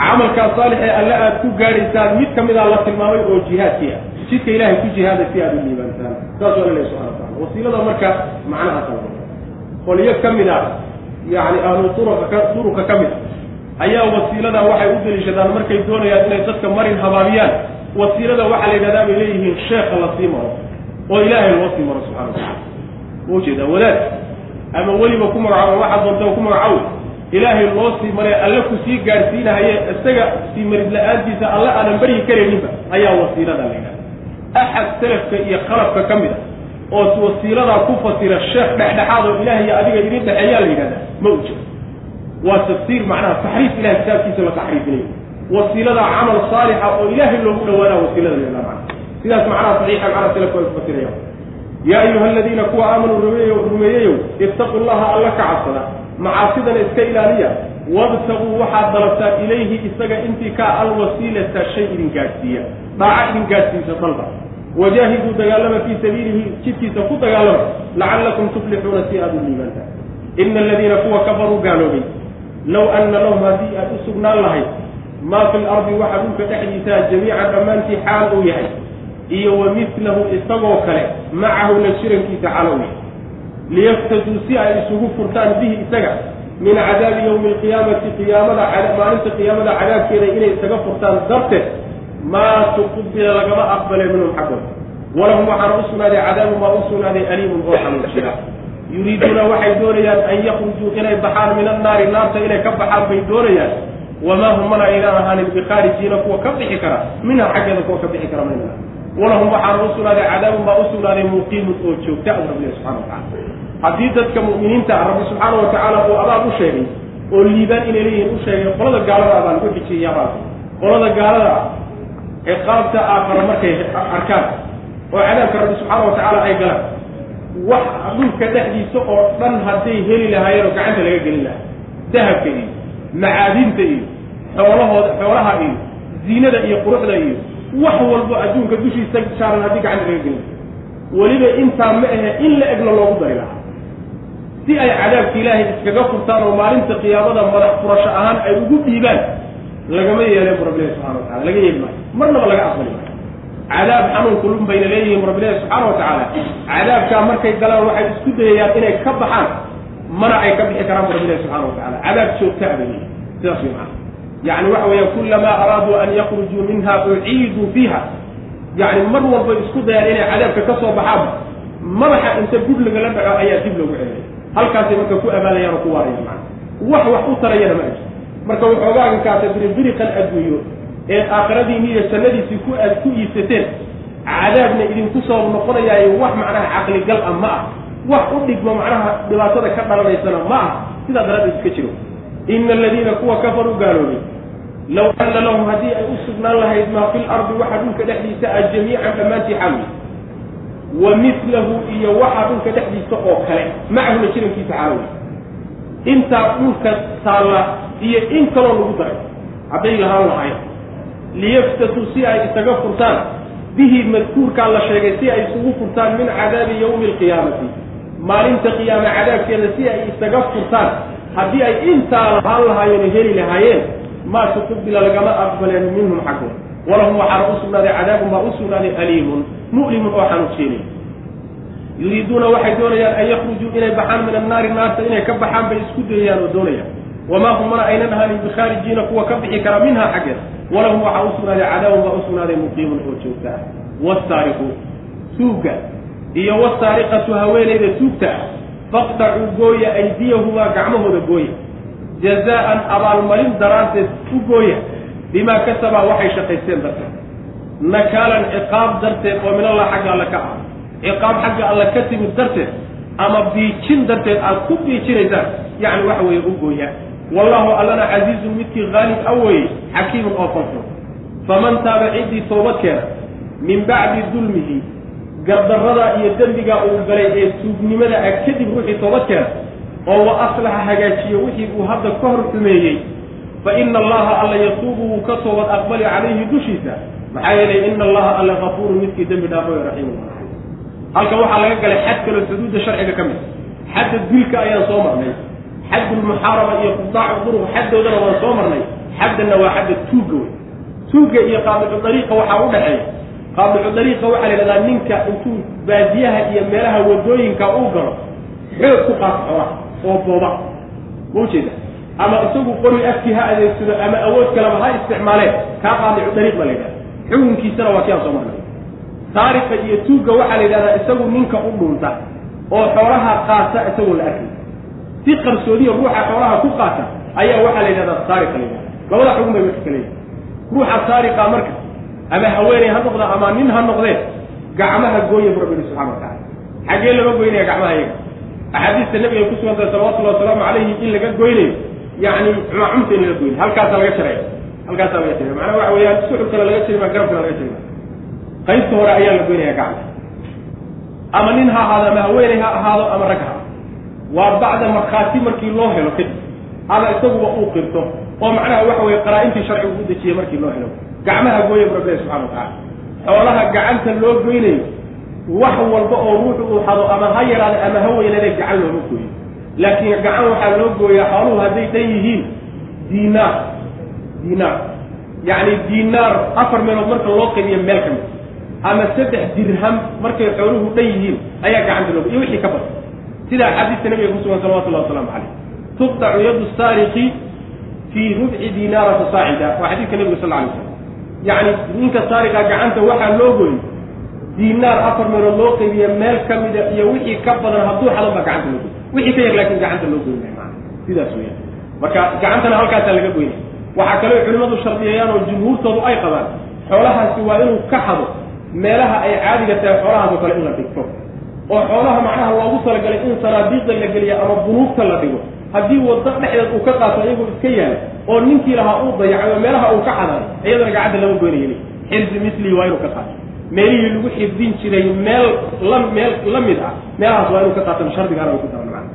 camalkaa saalix ee alle aad ku gaadhaysaan mid ka mid a la tilmaamay oo jihaadkii ah. Jidka ilahay ku jihaaday si aad u liibaantaan. Saasuu alla lehy subxana watacala wasiilada marka macnahaas la qolyo ka mid ah yacni ahlu turuka turuka ka mid ayaa wasiilada waxay u deliishadaan markay doonayaan inay dadka marin habaabiyaan wasiilada waxaa la yidhahdaa bay leeyihiin sheekha la sii maro oo ilaahay loo sii maro subxana watacala ma u jeedaa wadaad. Ama weliba ku magacaabo waxaa doonta ku magacaw ilaahay loo sii maray alle ku sii gaadhsiinahaye isaga sii marid la'aantiisa alle aanan baryi karayninba ayaa wasiilada la yidhahda axad selafka iyo qalabka ka mid a oo wasiiladaa ku fasira sheekh dhexdhexaad oo ilaah iyo adiga idin dhexeeyaa la yidhahdaa ma u jiro waa tafsiir macnaha taxriif ilahay kitaabkiisa la taxriifinayo wasiilada camal saalixa oo ilaahay loogu dhawaanaa wasiilada macna sidaas macnaha saxiixa macnaha selafka ay ku fasirayaan yaa ayuha aladiina kuwa aamanuu rumeeyo rumeeyeyow ittaqu llaha alla ka cabsada. Macaasidana iska ilaaliya wabtaguu waxaad dalabtaan ilayhi isaga intii kaa alwasiilata shay idin gaadhsiiya. Dhaaca idin gaadhsiisa dalba. Wajaahiduu dagaalama fii sabiilihi jidkiisa ku dagaalama. Lacallakum tuflixuuna si aada u liibaantaan ina aladiina kuwa kafaruu gaaloobay. Low anna lahum haddii aad u sugnaan lahayd maa fi lardi waxa dhulka dhexdiisaa jamiican dhammaantii xaal uu yahay iyo wa midlahu isagoo kale macahu la jirankiisa xaalo u yahay. liyaftaduu si ay isugu furtaan bihi isaga min cadaabi yowmi alqiyaamati qiyaamada maalinta qiyaamada cadaabkeeda inay isaga furtaan darteed maa tuqubila lagama aqbale minhum xaggooda walahum waxaana u sugnaaday cadaabun baa u sugnaaday aliimun oo xanuujiya yuriiduuna waxay doonayaan an yakhrujuu inay baxaan min annaari naarta inay ka baxaan bay doonayaan wamaa hum mana aynaan ahaanin bikhaarijiina kuwa ka bixi kara minha xaggeeda kuwa ka bixi kara mayna walahum waxaana u sugnaaday cadaabun baa u sugnaaday muqiimun oo joogta u rabbiya subxana watacala haddii dadka mu'miniinta ah rabbi subxaana wa tacaala uu abaal u sheegay oo liibaan inay leeyihiin u sheegay qolada gaalada ah baan ku xijiyey abaal qolada gaalada ah ee aakhara markay arkaan oo cadaabka rabbi subxaana wa tacaala ay galaan. Wax dhulka dhexdiisa oo dhan hadday heli lahaayeen oo gacanta laga gelin lahaa. Dahabka iyo macaadinta iyo xoolahooda xoolaha iyo ziinada iyo quruxda iyo wax walbo adduunka dushiisa saaran haddii gacanta laga gelin. Weliba intaa ma ahe in la egna loogu dari lahaa. Si ay cadaabka ilaahay iskaga furtaan oo maalinta qiyaamada madax furasho ahaan ay ugu dhiibaan lagama yeeleen bu rabbilahi subxana wa tacala laga yeeli maayo. Marnaba laga aqbali maayo. Cadaab xanuun kulun bayna leeyihiin bu rabbilahi subxaana wa tacaala cadaabkaa markay galaan waxay isku dayayaan inay ka baxaan mana ay ka bixi karaan bu rabbilahi subxana wa tacala cadaab joogtaa leeyihiin sidaas way macana yacni waxa weeya kulamaa araaduu an yakhrujuu minha uciiduu fiiha yacni mar walbay isku dayaan inay cadaabka ka soo baxaan madaxa inta gud lagala dhaco ayaa dib loogu celiyay halkaasay marka ku abaalayaan oo ku waarayaan macana wax wax u tarayana ma ajir marka waxoogaagankaasa biribiriqan adduunyo ee aakhiradiini iyo jannadiisii ku aad ku iibsateen cadaabna idinku soo noqonayaayo wax macnaha caqligal ah ma ah. Wax u dhigmo macnaha dhibaatada ka dhalanaysana ma ah. Sidaa daraaddeed iska jiro. Ina aladiina kuwa kafaruu gaaloobay low anna lahum haddii ay u sugnaan lahayd maa fi lardi waxa dhulka dhexdiisa ah jamiican dhammaantii xawi wa midlahu iyo waxa dhulka dhexdiisa oo kale macahuna jirankiisa xaalowey intaa dhulka taalla iyo in kaloo lagu daray hadday lahaan lahayn liyaftatuu si ay isaga furtaan bihi madkuurkaa la sheegay si ay isugu furtaan min cadaabi yawmi alqiyaamati maalinta qiyaame cadaabkeeda si ay isaga furtaan haddii ay intaa lahaan lahaayeen oo heli lahaayeen maa tuqubila lagama aqbaleen minhum xaggooda walahum waxaana u sugnaaday cadaabun baa u sugnaaday aliimun mu'limun oo xanuujeenay yuriiduuna waxay doonayaan an yakhrujuu inay baxaan min annaari naarta inay ka baxaan bay isku dayayaan oo doonayaan. Wamaa hum mana aynan ahanin bikhaarijiina kuwa ka bixi kara minha xaggeeda walahum waxaa u sugnaaday cadaabun baa u sugnaaday muqiimun oo joogta ah. Wasaariqu tuugga iyo wasaariqatu haweenayda tuugta ah faqdacuu gooya aydiyahumaa gacmahooda gooya jazaan abaalmarin daraanteed u gooya bimaa kasabaa waxay shaqaysteen darteed. Nakaalan ciqaab darteed oo min allah xagga alle ka ah. Ciqaab xagga alle ka timid darteed ama biijin darteed aad ku biijinaysaan yacni waxa weeye u gooya. Wallahu allana casiizun midkii haalib a weye xakiimun oo falful faman taaba ciddii toobad keena min bacdi dulmihi gardarrada iyo dembiga uu galay ee tuugnimada ah kadib ruuxii toobad keena oo wa aslaxa hagaajiyo wixii uu hadda ka hor xumeeyey fa ina allaha alla yatuubu wuu ka toobad aqbali calayhi dushiisa. Maxaa yeelay ina allaha alla kafuurun midkii dembi dhaafo raxiimun halkan waxaa laga galay xad kaloo xuduudda sharciga ka mid xadda dilka ayaan soo marnay xaddulmuxaaraba iyo qudaacu duruq xaddoodana waan soo marnay. Xaddanna waa xadda tuugga wey tuugga iyo qaadicu dariiqa waxaa u dhexeeya qaadicu dariiqa waxaa la yidhahdaa ninka intuu baadiyaha iyo meelaha waddooyinka uu galo xoog ku qaata xoolaha oo booba ma ujeeda ama isagu qori afkii ha adeegsado ama awood kaleba ha isticmaaleen kaa qaadicu dariiq ba la yidhahda xukunkiisana waa kii aan soo marnay. Taariqa iyo tuugga waxaa la yidhahdaa isagu ninka u dhunta oo xoolaha qaata isagoo la arkay. Si qarsoodiya ruuxa xoolaha ku qaata ayaa waxaa la yidhahdaa taariqa la yidhahda labada xugun bay marka kaleeyihin ruuxa taariqa marka ama haweeney ha noqda ama nin ha noqdee gacmaha gooya bu rabbi subxana wa tacala xaggee laga goynaya gacmaha iyaga axaadiista nabiga ku sugan tahay salawatullahi wasalaamu calayhi in laga goynayo yacni cumacumta in laga goynayo. Halkaasaa laga jaraya halkaasaa laga jaraya macnaha waxa weeyaan suxulkana laga jari maa garabkana laga jari maa qaybta hore ayaa la goynaya gacma ama nin ha ahaado ama haweeney ha ahaado ama rag ha waa bacda markhaati markii loo helo kadib ama isaguba uu qirto. Oo macnaha waxa weye qaraa-intii sharcigu u dejiyey markii loo helo. Gacmaha gooya rabbilahi subxana watacala xoolaha gacanta loo goynayo wax walba oo ruuxu uu xado ama ha yaraada ama ha weynade gacan looma gooyo laakiin gacan waxaa loo gooyaa xooluhu hadday dhan yihiin diinaar diinaar. Yacni diinaar afar meelood marka loo qaybiyo meel ka mid ama saddex dirham markay xooluhu dhan yihiin ayaa gacanta loo iyo wixii ka badan. Sida axaadiista nabiga ku sugan salawatullahi wasalaamu calayh. Tuqdacu yadu saariqi fii rubci diinaara fasaacida waa xadiidka nabiga sal alay slam yacni ninka saariqa gacanta waxaa loo gooyey diinaar afar meelood loo qaybiya meel ka mida iyo wixii ka badan hadduu xadan baa gacanta loo goy wixii ka yar laakiin gacanta loo goyn maana. Sidaas weeyaan. Marka gacantana halkaasaa laga goynaya. Waxaa kaloo culimmadu shardiyayaan oo jumhuurtoodu ay qabaan xoolahaasi waa inuu ka xado meelaha ay caadiga tahay xoolahaas oo kale in la dhigto. Oo xoolaha macnaha loogu talagalay in sanaadiiqda la geliya ama bunuugta la dhigo. Haddii waddo dhexdeed uu ka qaato iyagoo iska yaalla oo ninkii lahaa uu dayacay oo meelaha uu ka xadaray iyadana gacanta lama goynaya xirsi mislihi waa inuu ka qaato meelihii lagu xifdin jiray meel la meel la mid ah. Meelahaas waa inuu ka qaatan shardigaana ku taban macana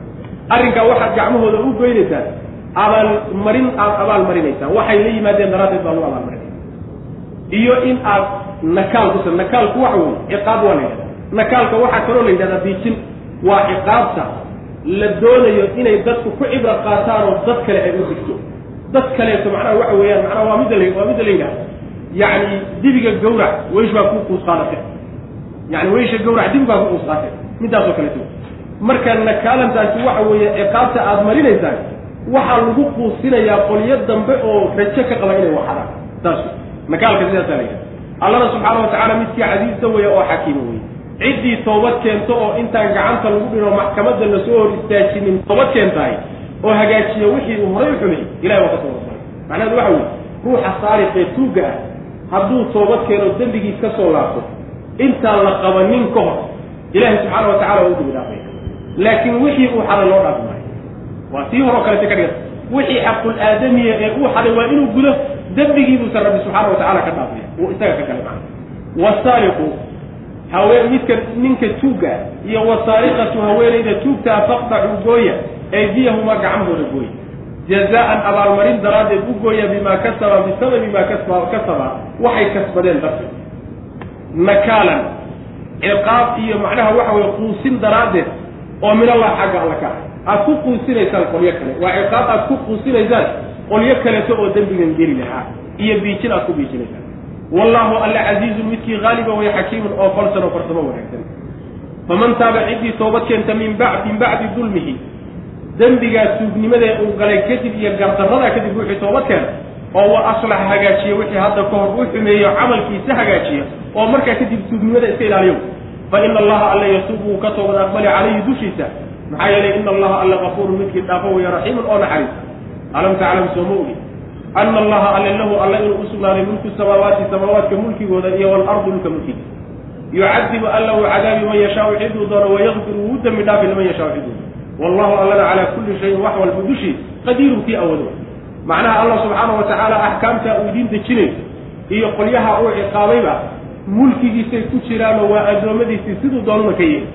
arrinkaa waxaad gacmahooda u goynaysaan abaalmarin aad abaal marinaysaan waxay la yimaadeen daraaddeed baa lagu abaalmarinaya iyo in aad nakaal kusa nakaalku waxa weye ciqaab waa la yidhahda nakaalka waxaa kaloo la yidhahdaa biijin. Waa ciqaabta la doonayo inay dadku ku cibra qaataan oo dad kale ay u digto dad kaleeto macnaha waxa weeyaan macnaha waa midda waa midda yacni dibiga gawrac weysh baa ku quus qaadatay yani weysha gawrac dibig baa ku quus qaatay midaasoo kaleeto marka nakaalantaasi waxa weeye ciqaabta aada marinaysaan waxaa lagu quusinayaa qolyo dambe oo rajo ka qaba inay waxadaan saas nakaalka sidaasaa la yidhahda allana subxaana wa tacaala midkii casiisa weeye oo xakiima weye ciddii toobad keento oo intaan gacanta lagu dhino maxkamadda la soo hor istaajinin toobad keentahay oo hagaajiya wixii uu horay u xumay ilahay waa ka toobadbaray macnaheedu waxa weye ruuxa saariqee tuugga ah hadduu toobad keeno dembigiis ka soo laabto intaan la qabanin ka hor ilaahay subxaana wa tacala waa u dembi dhaafaya laakiin wixii uu xaday loo dhaafi maayo. Waa tii horoo kalete ka dhigata wixii xaqul aadamiya ee uu xaday waa inuu gudo dembigiibuusan rabbi subxaana wa tacala ka dhaafaya uu isaga ka galay. Macana wasaariqu haween midka ninka tuugga iyo wasaariqatu haweenayda tuugtaa faqdacu gooya aydiyahumaa gacmahooda gooya jazaan abaalmarin daraaddeed u gooya bimaa kasaba bisababi maa kasba kasaba waxay kasbadeen darteed nakaalan ciqaab iyo macnaha waxa weye quusin daraaddeed oo min allah xagga alla ka ah. Aad ku quusinaysaan qolyo kale. Waa ciqaab aad ku quusinaysaan qolyo kaleeto oo dembigan geli lahaa iyo biijin aad ku biijinaysaan. Wallahu alla casiizun midkii haaliba way xakiimun oo falsan oo farsamo wanaagsan. Faman taaba ciddii toobad keenta min ba min bacdi dulmihi dembigaa tuugnimadee uu galay kadib iyo gardarradaa kadib wixii toobad keena oo wa aslaxa hagaajiya wixii hadda ka hor u xumeeyo camalkiisa hagaajiya oo markaa kadib tuugnimada iska ilaaliyo. Fa ina allaha alla yatuubu wuu ka toobad aqbali calayhi dushiisa. Maxaa yeelay ina allaha alla kafuurun midkii dhaafo weeye raxiimun oo naxariis. Alam taclam sooma ogi. Ana allaha alle lahu alla inuu usugnaaday mulku samaawaati samaawaadka mulkigooda iyo walardu dhulka mulkiga. Yucadibu alla uu cadaabi man yashaau ciduu doono wayakfiru wuu dembi dhaafi liman yashaau ciduu wallahu allana calaa kulli shayin wax walba dushii qadiirun kii awoodo macnaha allah subxaana wa tacaala axkaamtaa uu idiin dejinayo iyo qolyaha uu ciqaabayba mulkigiisay ku jiraanoo waa addoommadiisii siduu doonuna ka yeeli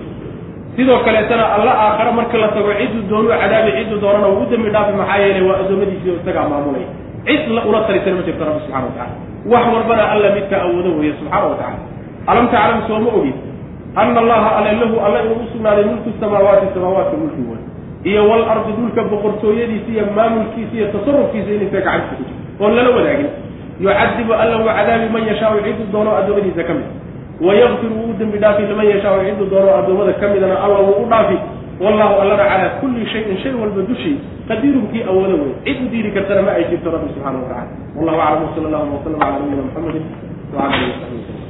sidoo kaleetana alla aakhare marka la tago cidduu doonuu cadaabi cidduu doonana wuu u dembi dhaafi maxaa yeelay waa addoommadiisii oo isagaa maamulaya cid la ula talisan ma jirto rabbi subxana wa tacala wax walbana alla midka awoodo weeye subxaana wa tacala alam taclam sooma ogid ana allaha alle lahu alla inuu u sugnaaday mulku samaawaati samaawaadka mulki way iyo walardi dhulka boqortooyadiisa iyo maamulkiisa iyo tasarufkiisa inaysa gacantiisa ku jirto lala wadaagin yucadibu alla wuu cadaabi man yashaau cidduu doono addoommadiisa ka mid wayakfiru wuu dembi dhaafi liman yashaau cidduu doono addoommada ka midana alla wuu u dhaafi wallahu allana calaa kulli shayin shay walba dushii qadiirun kii awoodo wey cid u diiri kartana ma ay jirto rabbi subxana wa tacala wallahu aclam wsala allahuma wasalam cala nabiyina muxamedin wacala alihi wasaxbi wasalam